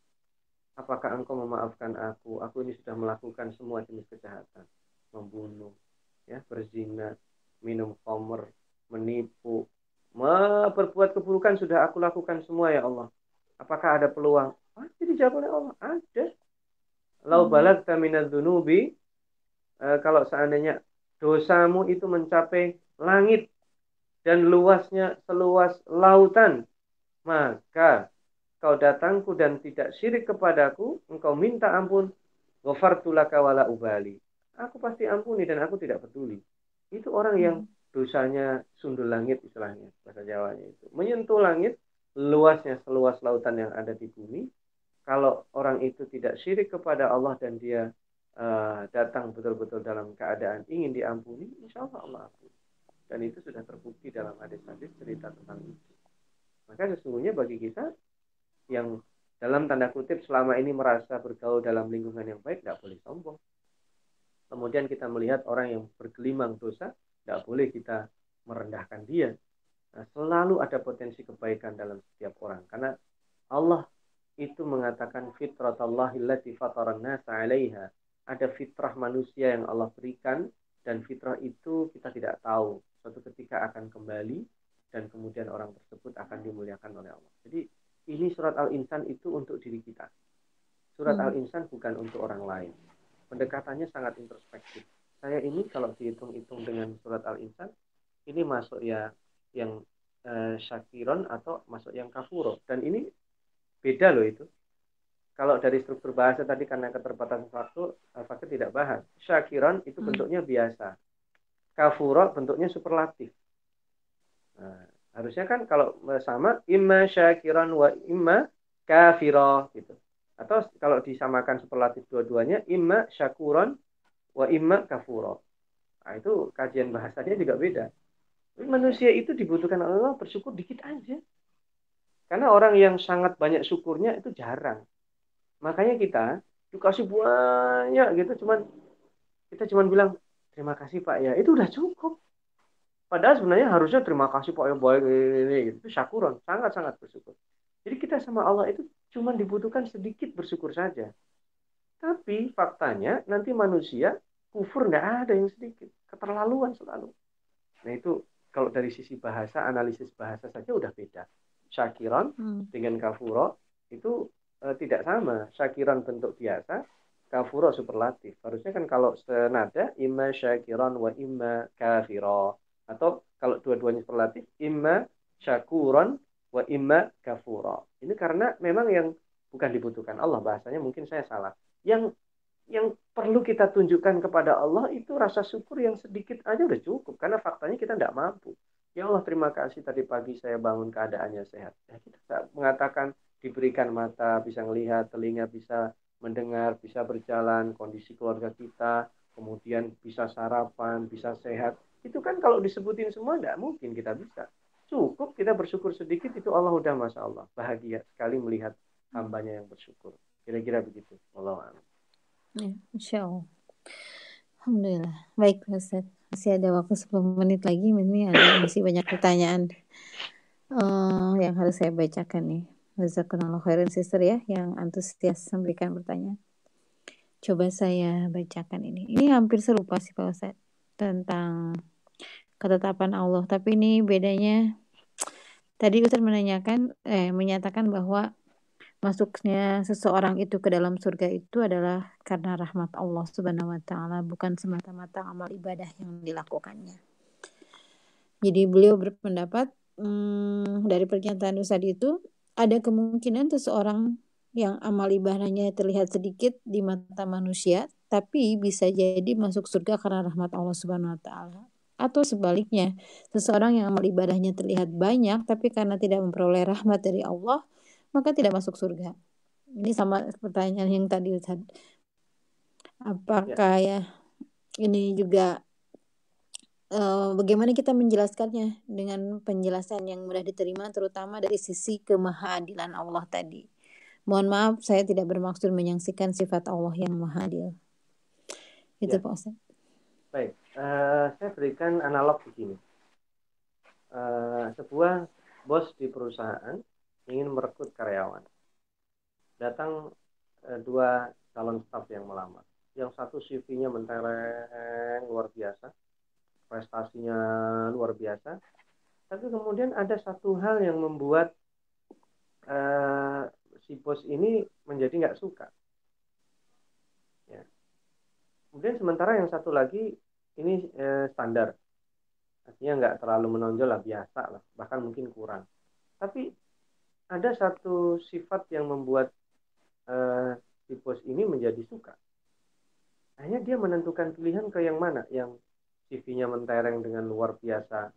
apakah engkau memaafkan aku? Aku ini sudah melakukan semua jenis kejahatan. Membunuh ya berzina minum khamr menipu berbuat keburukan sudah aku lakukan semua ya Allah. Apakah ada peluang? Pasti dijawab oleh Allah. Ada Lau hmm. balag minadz dzunubi e, kalau seandainya dosamu itu mencapai langit dan luasnya seluas lautan, maka kau datangku dan tidak syirik kepadaku, engkau minta ampun, ghafartulaka wala ubali. Aku pasti ampuni dan aku tidak peduli. Itu orang yang hmm. dosanya sundul langit istilahnya bahasa Jawanya itu. Menyentuh langit luasnya seluas lautan yang ada di bumi, kalau orang itu tidak syirik kepada Allah dan dia uh, datang betul-betul dalam keadaan ingin diampuni, insya Allah Allah ampuni. Dan itu sudah terbukti dalam hadis-hadis cerita tentang itu. Maka sesungguhnya bagi kita yang dalam tanda kutip selama ini merasa bergaul dalam lingkungan yang baik, tidak boleh sombong. Kemudian kita melihat orang yang bergelimang dosa, tidak boleh kita merendahkan dia. Nah, selalu ada potensi kebaikan dalam setiap orang. Karena Allah itu mengatakan fitrat Allah fataran nasa 'alaiha. Ada fitrah manusia yang Allah berikan dan fitrah itu kita tidak tahu suatu ketika akan kembali dan kemudian orang tersebut akan dimuliakan oleh Allah. Jadi ini surat Al-Insan itu untuk diri kita. Surat hmm. Al-Insan bukan untuk orang lain. Pendekatannya sangat introspektif. Saya ini kalau dihitung-hitung dengan surat Al-Insan ini masuk ya yang uh, syakiron atau masuk yang kafuro dan ini beda loh itu kalau dari struktur bahasa tadi karena keterbatasan waktu, fakir tidak bahas. Syakiran itu hmm. bentuknya biasa. Kafuro bentuknya superlatif. Nah, harusnya kan kalau sama imma syakiran wa imma kafiro gitu. Atau kalau disamakan superlatif dua-duanya imma syakuran wa imma kafuro. Nah, itu kajian bahasanya juga beda. Manusia itu dibutuhkan Allah bersyukur dikit aja. Karena orang yang sangat banyak syukurnya itu jarang. Makanya kita dikasih banyak gitu cuman kita cuman bilang terima kasih Pak ya. Itu udah cukup. Padahal sebenarnya harusnya terima kasih Pak ya baik ini gitu. Itu syakuran, sangat-sangat bersyukur. Jadi kita sama Allah itu cuma dibutuhkan sedikit bersyukur saja. Tapi faktanya nanti manusia kufur nggak ada yang sedikit, keterlaluan selalu. Nah itu kalau dari sisi bahasa, analisis bahasa saja udah beda. Syakiran hmm. dengan kafuro itu e, tidak sama. Syakiran bentuk biasa, kafuro superlatif. Harusnya kan kalau senada imma syakiran wa imma kafiro. Atau kalau dua-duanya superlatif, imma syakuran wa imma kafuro. Ini karena memang yang bukan dibutuhkan Allah bahasanya mungkin saya salah. Yang yang perlu kita tunjukkan kepada Allah itu rasa syukur yang sedikit aja udah cukup karena faktanya kita tidak mampu. Ya Allah terima kasih tadi pagi saya bangun keadaannya sehat. Ya, kita mengatakan diberikan mata, bisa melihat, telinga bisa mendengar, bisa berjalan, kondisi keluarga kita, kemudian bisa sarapan, bisa sehat. Itu kan kalau disebutin semua tidak mungkin kita bisa. Cukup kita bersyukur sedikit itu Allah udah masya Allah bahagia sekali melihat hambanya yang bersyukur. Kira-kira begitu. Allah Ya, Insya Allah. Alhamdulillah. Baik, Ustaz. Masih ada waktu 10 menit lagi. Ini ada masih banyak pertanyaan uh, yang harus saya bacakan nih. Jazakallah khairan sister ya yang antusias memberikan pertanyaan. Coba saya bacakan ini. Ini hampir serupa sih Pak Ustaz tentang ketetapan Allah, tapi ini bedanya tadi Ustaz menanyakan eh menyatakan bahwa masuknya seseorang itu ke dalam surga itu adalah karena rahmat Allah Subhanahu wa taala, bukan semata-mata amal ibadah yang dilakukannya. Jadi beliau berpendapat hmm, dari pernyataan Ustaz itu ada kemungkinan seseorang yang amal ibadahnya terlihat sedikit di mata manusia, tapi bisa jadi masuk surga karena rahmat Allah Subhanahu wa taala. Atau sebaliknya, seseorang yang amal ibadahnya terlihat banyak tapi karena tidak memperoleh rahmat dari Allah, maka tidak masuk surga. Ini sama pertanyaan yang tadi Ustaz. Apakah ya, ya ini juga uh, bagaimana kita menjelaskannya dengan penjelasan yang mudah diterima terutama dari sisi kemahadilan Allah tadi. Mohon maaf saya tidak bermaksud menyaksikan sifat Allah yang maha adil. Itu ya. Pak Ustaz. Baik, uh, saya berikan analog begini. Uh, sebuah bos di perusahaan ingin merekrut karyawan. Datang uh, dua calon staf yang melamar. Yang satu CV-nya mentereng luar biasa, prestasinya luar biasa. Tapi kemudian ada satu hal yang membuat uh, si bos ini menjadi nggak suka. Ya. Kemudian sementara yang satu lagi ini uh, standar, artinya nggak terlalu menonjol lah biasa lah, bahkan mungkin kurang. Tapi ada satu sifat yang membuat uh, si bos ini menjadi suka. Akhirnya dia menentukan pilihan ke yang mana, yang CV-nya mentereng dengan luar biasa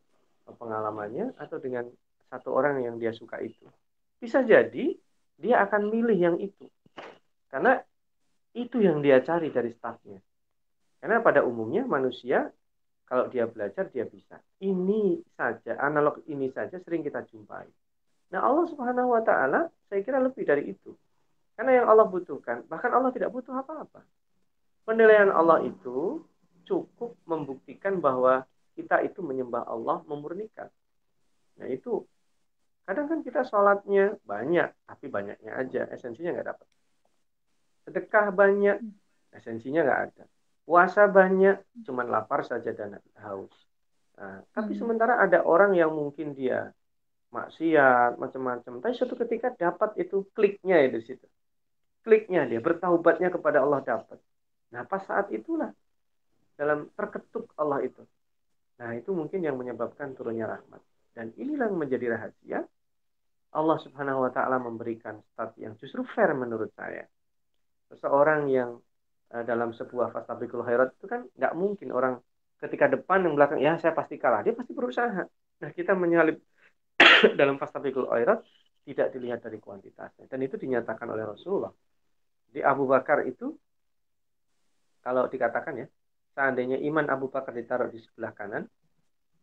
pengalamannya atau dengan satu orang yang dia suka itu. Bisa jadi dia akan milih yang itu. Karena itu yang dia cari dari staffnya. Karena pada umumnya manusia kalau dia belajar dia bisa. Ini saja, analog ini saja sering kita jumpai. Nah Allah subhanahu wa ta'ala saya kira lebih dari itu. Karena yang Allah butuhkan, bahkan Allah tidak butuh apa-apa. Penilaian Allah itu cukup membuktikan bahwa kita itu menyembah Allah memurnikan. Nah itu kadang kan kita sholatnya banyak, tapi banyaknya aja, esensinya nggak dapat. Sedekah banyak, esensinya nggak ada. Puasa banyak, cuman lapar saja dan haus. Nah, tapi hmm. sementara ada orang yang mungkin dia maksiat macam-macam, tapi suatu ketika dapat itu kliknya itu situ. Kliknya dia bertaubatnya kepada Allah dapat. Nah pas saat itulah dalam terketuk Allah itu. Nah, itu mungkin yang menyebabkan turunnya rahmat. Dan inilah yang menjadi rahasia. Allah Subhanahu wa taala memberikan stat yang justru fair menurut saya. Seseorang yang uh, dalam sebuah fastabikul khairat itu kan nggak mungkin orang ketika depan yang belakang ya saya pasti kalah, dia pasti berusaha. Nah, kita menyalip dalam fastabikul khairat tidak dilihat dari kuantitasnya dan itu dinyatakan oleh Rasulullah. Di Abu Bakar itu kalau dikatakan ya, seandainya iman Abu Bakar ditaruh di sebelah kanan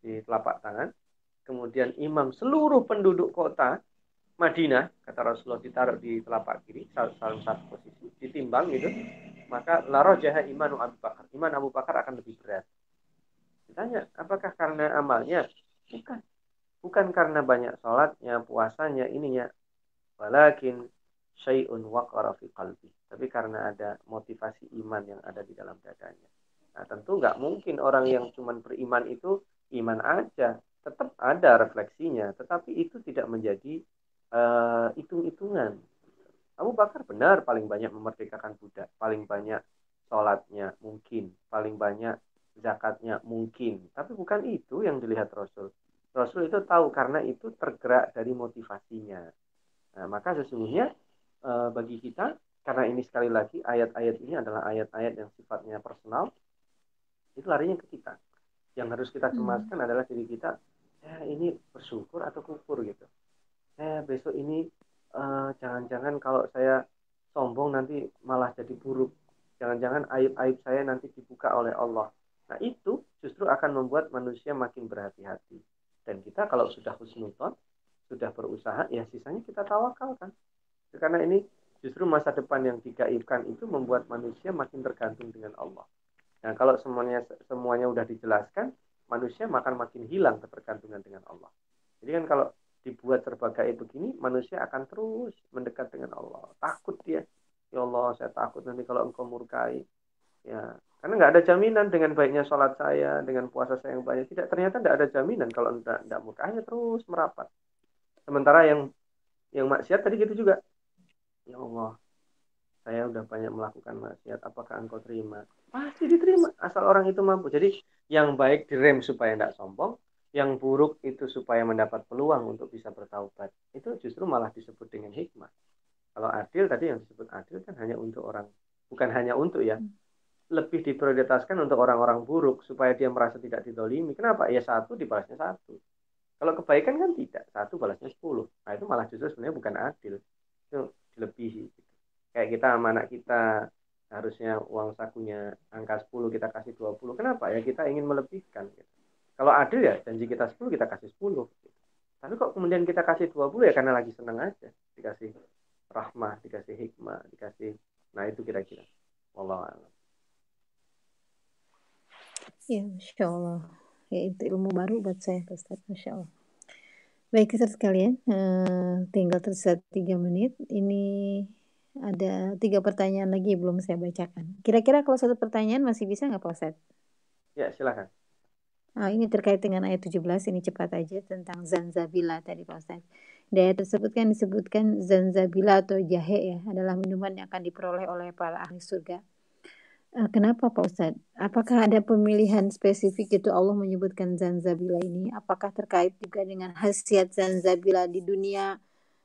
di telapak tangan, kemudian imam seluruh penduduk kota Madinah, kata Rasulullah ditaruh di telapak kiri, salah satu posisi, ditimbang gitu, maka laro jaha imanu Abu Bakar. Iman Abu Bakar akan lebih berat. Ditanya, apakah karena amalnya? Bukan. Bukan karena banyak sholatnya, puasanya, ininya. Walakin syai'un waqara fi qalbi. Tapi karena ada motivasi iman yang ada di dalam dadanya. Nah, tentu nggak mungkin orang yang cuma beriman itu iman aja. Tetap ada refleksinya, tetapi itu tidak menjadi uh, hitung-hitungan. Abu Bakar benar paling banyak memerdekakan budak, paling banyak sholatnya mungkin, paling banyak zakatnya mungkin. Tapi bukan itu yang dilihat Rasul. Rasul itu tahu karena itu tergerak dari motivasinya. Nah, maka sesungguhnya uh, bagi kita, karena ini sekali lagi ayat-ayat ini adalah ayat-ayat yang sifatnya personal, itu larinya ke kita. Yang harus kita hmm. cemaskan hmm. adalah diri kita, ya ini bersyukur atau kufur gitu saya besok ini eh, jangan-jangan uh, kalau saya sombong nanti malah jadi buruk. Jangan-jangan aib-aib saya nanti dibuka oleh Allah. Nah itu justru akan membuat manusia makin berhati-hati. Dan kita kalau sudah husnuton, sudah berusaha, ya sisanya kita tawakalkan. Karena ini justru masa depan yang digaibkan itu membuat manusia makin tergantung dengan Allah. Nah kalau semuanya semuanya udah dijelaskan, manusia makan makin hilang ketergantungan dengan Allah. Jadi kan kalau dibuat serba gaib begini, manusia akan terus mendekat dengan Allah. Takut dia. Ya Allah, saya takut nanti kalau engkau murkai. Ya, karena nggak ada jaminan dengan baiknya sholat saya, dengan puasa saya yang banyak. Tidak, ternyata tidak ada jaminan kalau tidak, tidak murkanya terus merapat. Sementara yang yang maksiat tadi gitu juga. Ya Allah, saya udah banyak melakukan maksiat. Apakah engkau terima? Pasti diterima. Asal orang itu mampu. Jadi yang baik direm supaya tidak sombong, yang buruk itu supaya mendapat peluang untuk bisa bertaubat itu justru malah disebut dengan hikmah kalau adil tadi yang disebut adil kan hanya untuk orang bukan hanya untuk ya hmm. Lebih diprioritaskan untuk orang-orang buruk supaya dia merasa tidak didolimi. Kenapa? Ya satu dibalasnya satu. Kalau kebaikan kan tidak. Satu balasnya sepuluh. Nah itu malah justru sebenarnya bukan adil. Itu dilebihi. Kayak kita sama anak kita harusnya uang sakunya angka 10 kita kasih 20 kenapa? Ya kita ingin melebihkan. Kalau adil ya janji kita 10 kita kasih 10. Tapi kok kemudian kita kasih 20 ya karena lagi senang aja. Dikasih rahmah, dikasih hikmah, dikasih nah itu kira-kira. Wallah Ya, Masya Allah. Ya, itu ilmu baru buat saya, Ustaz. Masya Allah. Baik, Ustaz sekalian. Uh, tinggal tersisa tiga menit. Ini ada tiga pertanyaan lagi belum saya bacakan. Kira-kira kalau satu pertanyaan masih bisa nggak Pak Ustaz? Ya, silakan. Oh, ini terkait dengan ayat 17 ini cepat aja tentang zanzabila tadi Pak Ustaz. Di ayat tersebut kan disebutkan zanzabila atau jahe ya adalah minuman yang akan diperoleh oleh para ahli surga. Uh, kenapa Pak Ustaz? Apakah ada pemilihan spesifik itu Allah menyebutkan zanzabila ini? Apakah terkait juga dengan khasiat zanzabila di dunia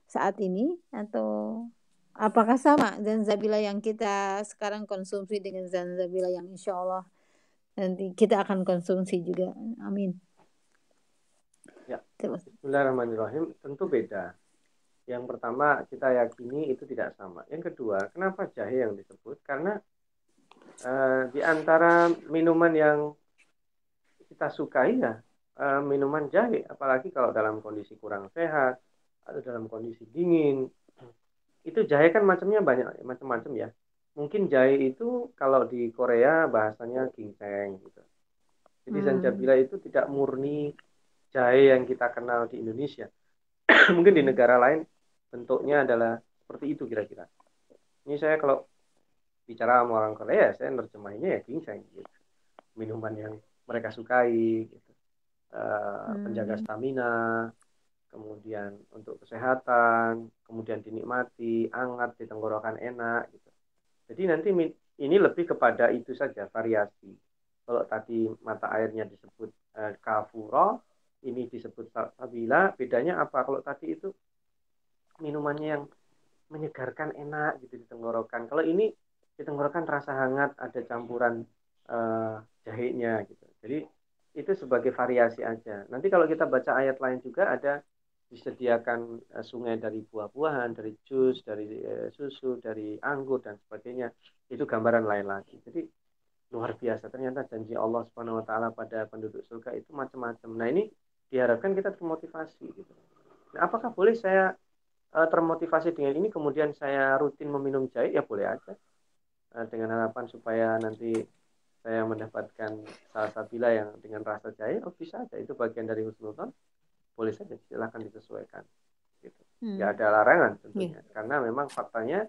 saat ini atau apakah sama zanzabila yang kita sekarang konsumsi dengan zanzabila yang insya Allah nanti kita akan konsumsi juga. Amin. Ya. Bismillahirrahmanirrahim. Tentu beda. Yang pertama kita yakini itu tidak sama. Yang kedua, kenapa jahe yang disebut? Karena uh, di antara minuman yang kita sukai ya uh, minuman jahe, apalagi kalau dalam kondisi kurang sehat atau dalam kondisi dingin. Itu jahe kan macamnya banyak, macam-macam ya mungkin jahe itu kalau di Korea bahasanya ginseng gitu. Jadi hmm. zanjabila itu tidak murni jahe yang kita kenal di Indonesia. mungkin di negara lain bentuknya adalah seperti itu kira-kira. Ini saya kalau bicara sama orang Korea, saya nerjemahinnya ya ginseng gitu. Minuman yang mereka sukai gitu. Uh, hmm. penjaga stamina, kemudian untuk kesehatan, kemudian dinikmati, hangat di tenggorokan enak gitu. Jadi nanti ini lebih kepada itu saja variasi. Kalau tadi mata airnya disebut eh, kafuro, ini disebut sabila, bedanya apa? Kalau tadi itu minumannya yang menyegarkan enak gitu di tenggorokan kalau ini di tenggorokan terasa hangat ada campuran uh, jahenya gitu jadi itu sebagai variasi aja nanti kalau kita baca ayat lain juga ada disediakan uh, sungai dari buah-buahan dari jus dari uh, susu dari anggur dan sebagainya itu gambaran lain lagi jadi luar biasa ternyata janji Allah Subhanahu wa taala pada penduduk surga itu macam-macam. Nah, ini diharapkan kita termotivasi gitu. Nah, apakah boleh saya termotivasi dengan ini kemudian saya rutin meminum jahe? Ya boleh aja. Uh, dengan harapan supaya nanti saya mendapatkan salsabila yang dengan rasa jahe, oh bisa aja itu bagian dari husnudzon. Boleh saja silahkan disesuaikan. Gitu. Hmm. Ya ada larangan tentunya yeah. karena memang faktanya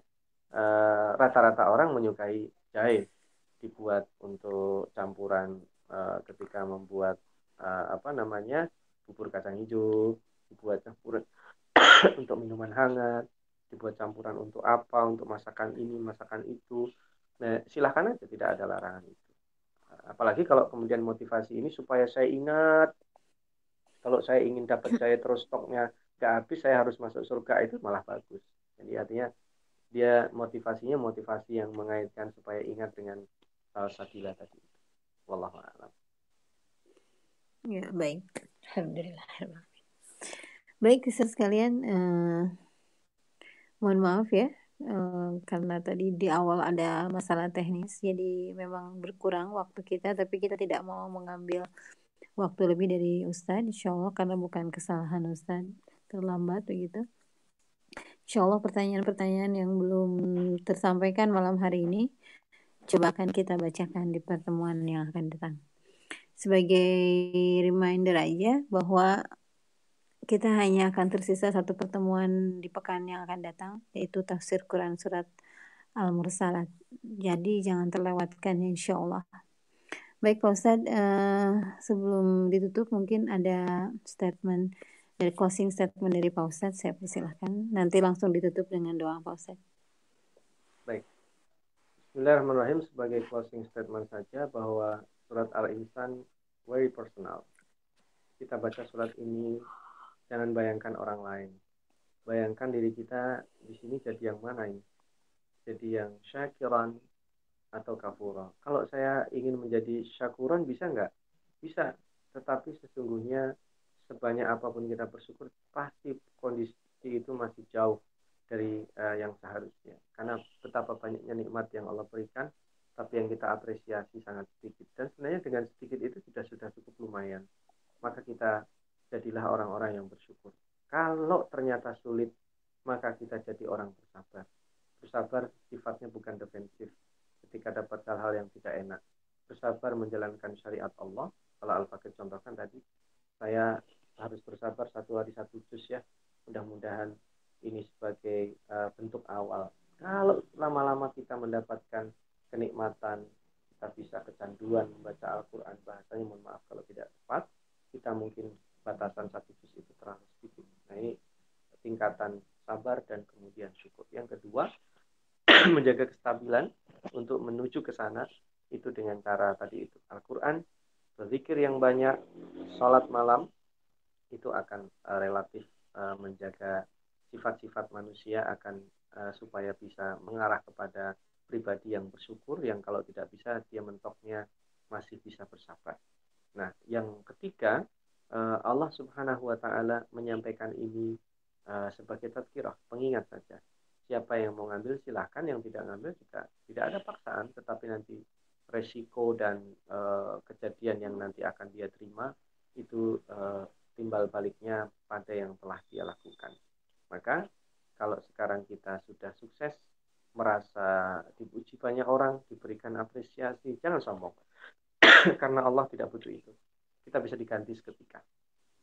eh, rata-rata uh, orang menyukai jahe dibuat untuk campuran uh, ketika membuat uh, apa namanya bubur kacang hijau, dibuat campuran untuk minuman hangat, dibuat campuran untuk apa, untuk masakan ini, masakan itu. Nah, silahkan aja tidak ada larangan itu. Apalagi kalau kemudian motivasi ini supaya saya ingat kalau saya ingin dapat saya terus stoknya nggak habis, saya harus masuk surga itu malah bagus. Jadi artinya dia motivasinya motivasi yang mengaitkan supaya ingat dengan Al-Sabila tadi. Wallahu a'lam. Ya, baik. Alhamdulillah. Baik, kisah sekalian, uh, mohon maaf ya, karena tadi di awal ada masalah teknis, jadi memang berkurang waktu kita, tapi kita tidak mau mengambil waktu lebih dari Ustadz, insya Allah, karena bukan kesalahan Ustadz, terlambat begitu. Insya Allah pertanyaan-pertanyaan yang belum tersampaikan malam hari ini, coba akan kita bacakan di pertemuan yang akan datang. Sebagai reminder aja bahwa kita hanya akan tersisa satu pertemuan di pekan yang akan datang, yaitu tafsir Quran surat Al-Mursalat. Jadi jangan terlewatkan insya Allah. Baik Pak Ustadz, uh, sebelum ditutup mungkin ada statement dari closing statement dari Pak Ustadz, saya persilahkan. Nanti langsung ditutup dengan doa Pak Ustadz. Baik, Bismillahirrahmanirrahim sebagai closing statement saja bahwa surat Al-Insan very personal. Kita baca surat ini jangan bayangkan orang lain. Bayangkan diri kita di sini jadi yang mana ini? Jadi yang syakiran atau kafura. Kalau saya ingin menjadi syakuran bisa nggak? Bisa. Tetapi sesungguhnya sebanyak apa pun kita bersyukur pasti kondisi itu masih jauh dari uh, yang seharusnya. Karena betapa banyaknya nikmat yang Allah berikan, tapi yang kita apresiasi sangat sedikit. Dan sebenarnya dengan sedikit itu sudah sudah cukup lumayan. Maka kita jadilah orang-orang yang bersyukur. Kalau ternyata sulit, maka kita jadi orang bersabar. Bersabar sifatnya bukan defensif. Ketika dapat hal-hal yang tidak enak, bersabar menjalankan syariat Allah. Kalau Al-Fakir contohkan tadi, saya harus bersabar satu hari satu juz ya. Mudah-mudahan ini sebagai uh, bentuk awal. Kalau lama-lama kita mendapatkan kenikmatan, kita bisa kecanduan membaca Al-Quran bahasanya, mohon maaf kalau tidak tepat, kita mungkin batasan satu juz itu terlalu sedikit. Ini tingkatan sabar dan kemudian syukur. Yang kedua, menjaga kestabilan untuk menuju ke sana itu dengan cara tadi itu Al-Quran, berzikir yang banyak, sholat malam itu akan uh, relatif uh, menjaga sifat-sifat manusia akan uh, supaya bisa mengarah kepada pribadi yang bersyukur yang kalau tidak bisa dia mentoknya masih bisa bersabar. Nah, yang ketiga uh, Allah Subhanahu wa taala menyampaikan ini uh, sebagai tadkirah, pengingat saja. Siapa yang mau ngambil silahkan, yang tidak ngambil juga tidak ada paksaan, tetapi nanti resiko dan uh, kejadian yang nanti akan dia terima itu timbal baliknya pada yang telah dia lakukan. Maka kalau sekarang kita sudah sukses, merasa dipuji banyak orang, diberikan apresiasi, jangan sombong. karena Allah tidak butuh itu. Kita bisa diganti seketika.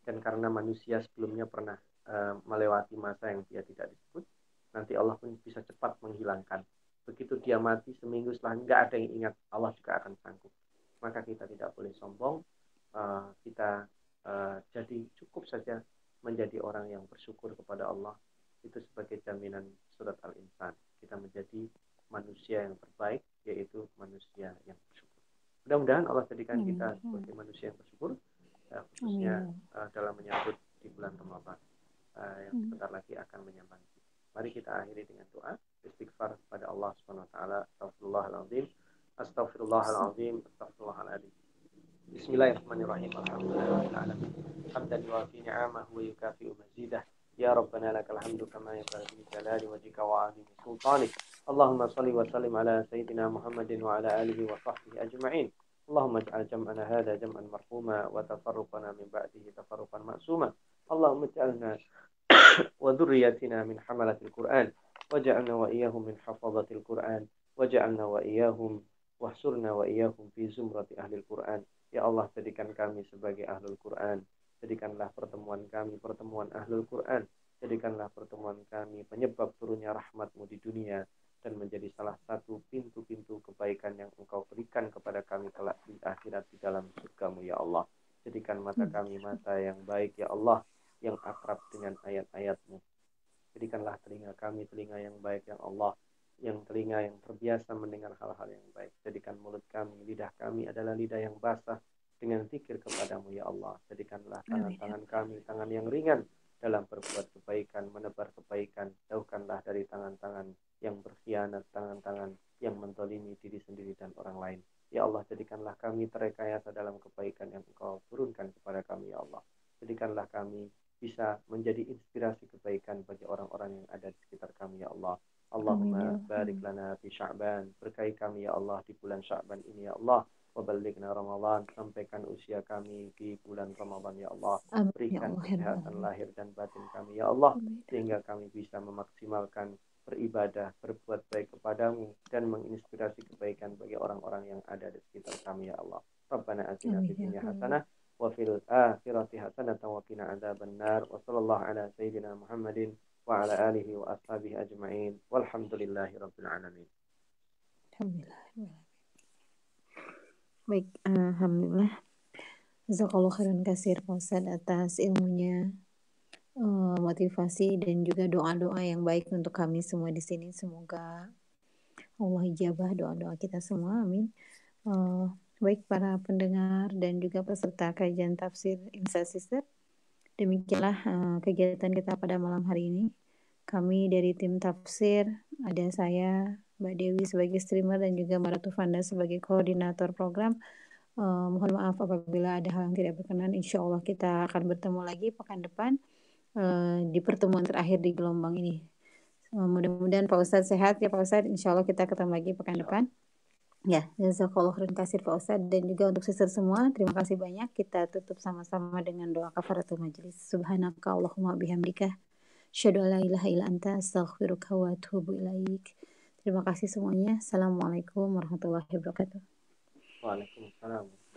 Dan karena manusia sebelumnya pernah uh, melewati masa yang dia tidak disebut, nanti Allah pun bisa cepat menghilangkan. Begitu dia mati seminggu setelah nggak ada yang ingat, Allah juga akan sanggup. Maka kita tidak boleh sombong, uh, kita uh, jadi cukup saja menjadi orang yang bersyukur kepada Allah itu sebagai jaminan surat al-insan kita menjadi manusia yang terbaik yaitu manusia yang bersyukur mudah-mudahan Allah jadikan kita sebagai manusia yang bersyukur uh, khususnya uh, dalam menyambut di bulan Ramadan uh, yang sebentar lagi akan menyambut Mari kita akhiri dengan doa istighfar kepada Allah Subhanahu wa taala. Astagfirullahalazim. Astagfirullahalazim. Astagfirullahalazim. Bismillahirrahmanirrahim. Alhamdulillahirabbil. Hamdan yuafi ni'amahu wa yukafi'u mazidah. Ya Rabbana lakal hamdu kama yanbaghi li jalali wajhika wa 'azimi sultanik. Allahumma salli wa sallim ala sayyidina Muhammadin wa ala alihi wa sahbihi ajma'in. Allahumma ij'al jam'ana hadha jam'an marhuma wa tafarruqana min ba'dihi tafarruqan ma'suma. Allahumma ij'alna wa dhurriyyatina min hamalatil Qur'an waj'alna wa iyyahum min hafazatil Qur'an waj'alna wa iyyahum wahsurna wa iyyahum fi zumrati ahlil Qur'an. Ya Allah, jadikan kami sebagai ahlul Quran. Jadikanlah pertemuan kami pertemuan ahlul Quran. Jadikanlah pertemuan kami penyebab turunnya rahmatmu di dunia dan menjadi salah satu pintu-pintu kebaikan yang engkau berikan kepada kami kelak di akhirat di dalam surgamu ya Allah. Jadikan mata hmm. kami mata yang baik ya Allah, yang akrab dengan ayat-ayatmu. Jadikanlah telinga kami telinga yang baik ya Allah, yang telinga yang terbiasa mendengar hal-hal yang baik. Jadikan mulut kami, lidah kami adalah lidah yang basah dengan zikir kepadamu ya Allah. Jadikanlah tangan-tangan kami tangan yang ringan dalam berbuat kebaikan, menebar kebaikan. Jauhkanlah dari tangan-tangan yang berkhianat, tangan-tangan yang mentolimi diri sendiri dan orang lain. Ya Allah, jadikanlah kami terekayasa dalam kebaikan yang Engkau turunkan kepada kami, ya Allah. Jadikanlah kami bisa menjadi inspirasi kebaikan bagi orang-orang yang ada di sekitar kami, ya Allah. Allahumma ya barik lana fi Sya'ban. Berkahi kami, ya Allah, di bulan Sya'ban ini, ya Allah Wabalighna Ramadan sampaikan usia kami di bulan Ramadan ya Allah ya berikan kesehatan lahir dan batin kami ya Allah sehingga kami bisa memaksimalkan beribadah berbuat baik kepadamu dan menginspirasi kebaikan bagi orang-orang yang ada di sekitar kami ya Allah. Rabbana atina fid dunya hasanah wa fil akhirati hasanah wa qina adzabannar. Wa sallallahu ala sayyidina Muhammadin wa ala alihi wa ashabihi ajma'in. Walhamdulillahi rabbil alamin. Alhamdulillah. Baik, Alhamdulillah. Jazakallah khairan kasir Pak atas ilmunya, uh, motivasi dan juga doa-doa yang baik untuk kami semua di sini. Semoga Allah ijabah doa-doa kita semua. Amin. Uh, baik para pendengar dan juga peserta kajian tafsir Insa Sister. Demikianlah uh, kegiatan kita pada malam hari ini. Kami dari tim tafsir, ada saya, Mbak Dewi sebagai streamer dan juga Mbak Ratu Fanda sebagai koordinator program. Uh, mohon maaf apabila ada hal yang tidak berkenan. Insya Allah kita akan bertemu lagi pekan depan uh, di pertemuan terakhir di gelombang ini. Uh, mudah-mudahan Pak Ustadz sehat ya Pak Ustadz. Insya Allah kita ketemu lagi pekan depan. Ya, jazakallah khairan kasih Pak Ustadz dan juga untuk sister semua. Terima kasih banyak. Kita tutup sama-sama dengan doa kafaratul majelis. Subhanaka Allahumma bihamdika. Syadu la ilaha illa anta astaghfiruka wa atubu ilaik. Terima kasih semuanya. Assalamualaikum warahmatullahi wabarakatuh. Waalaikumsalam.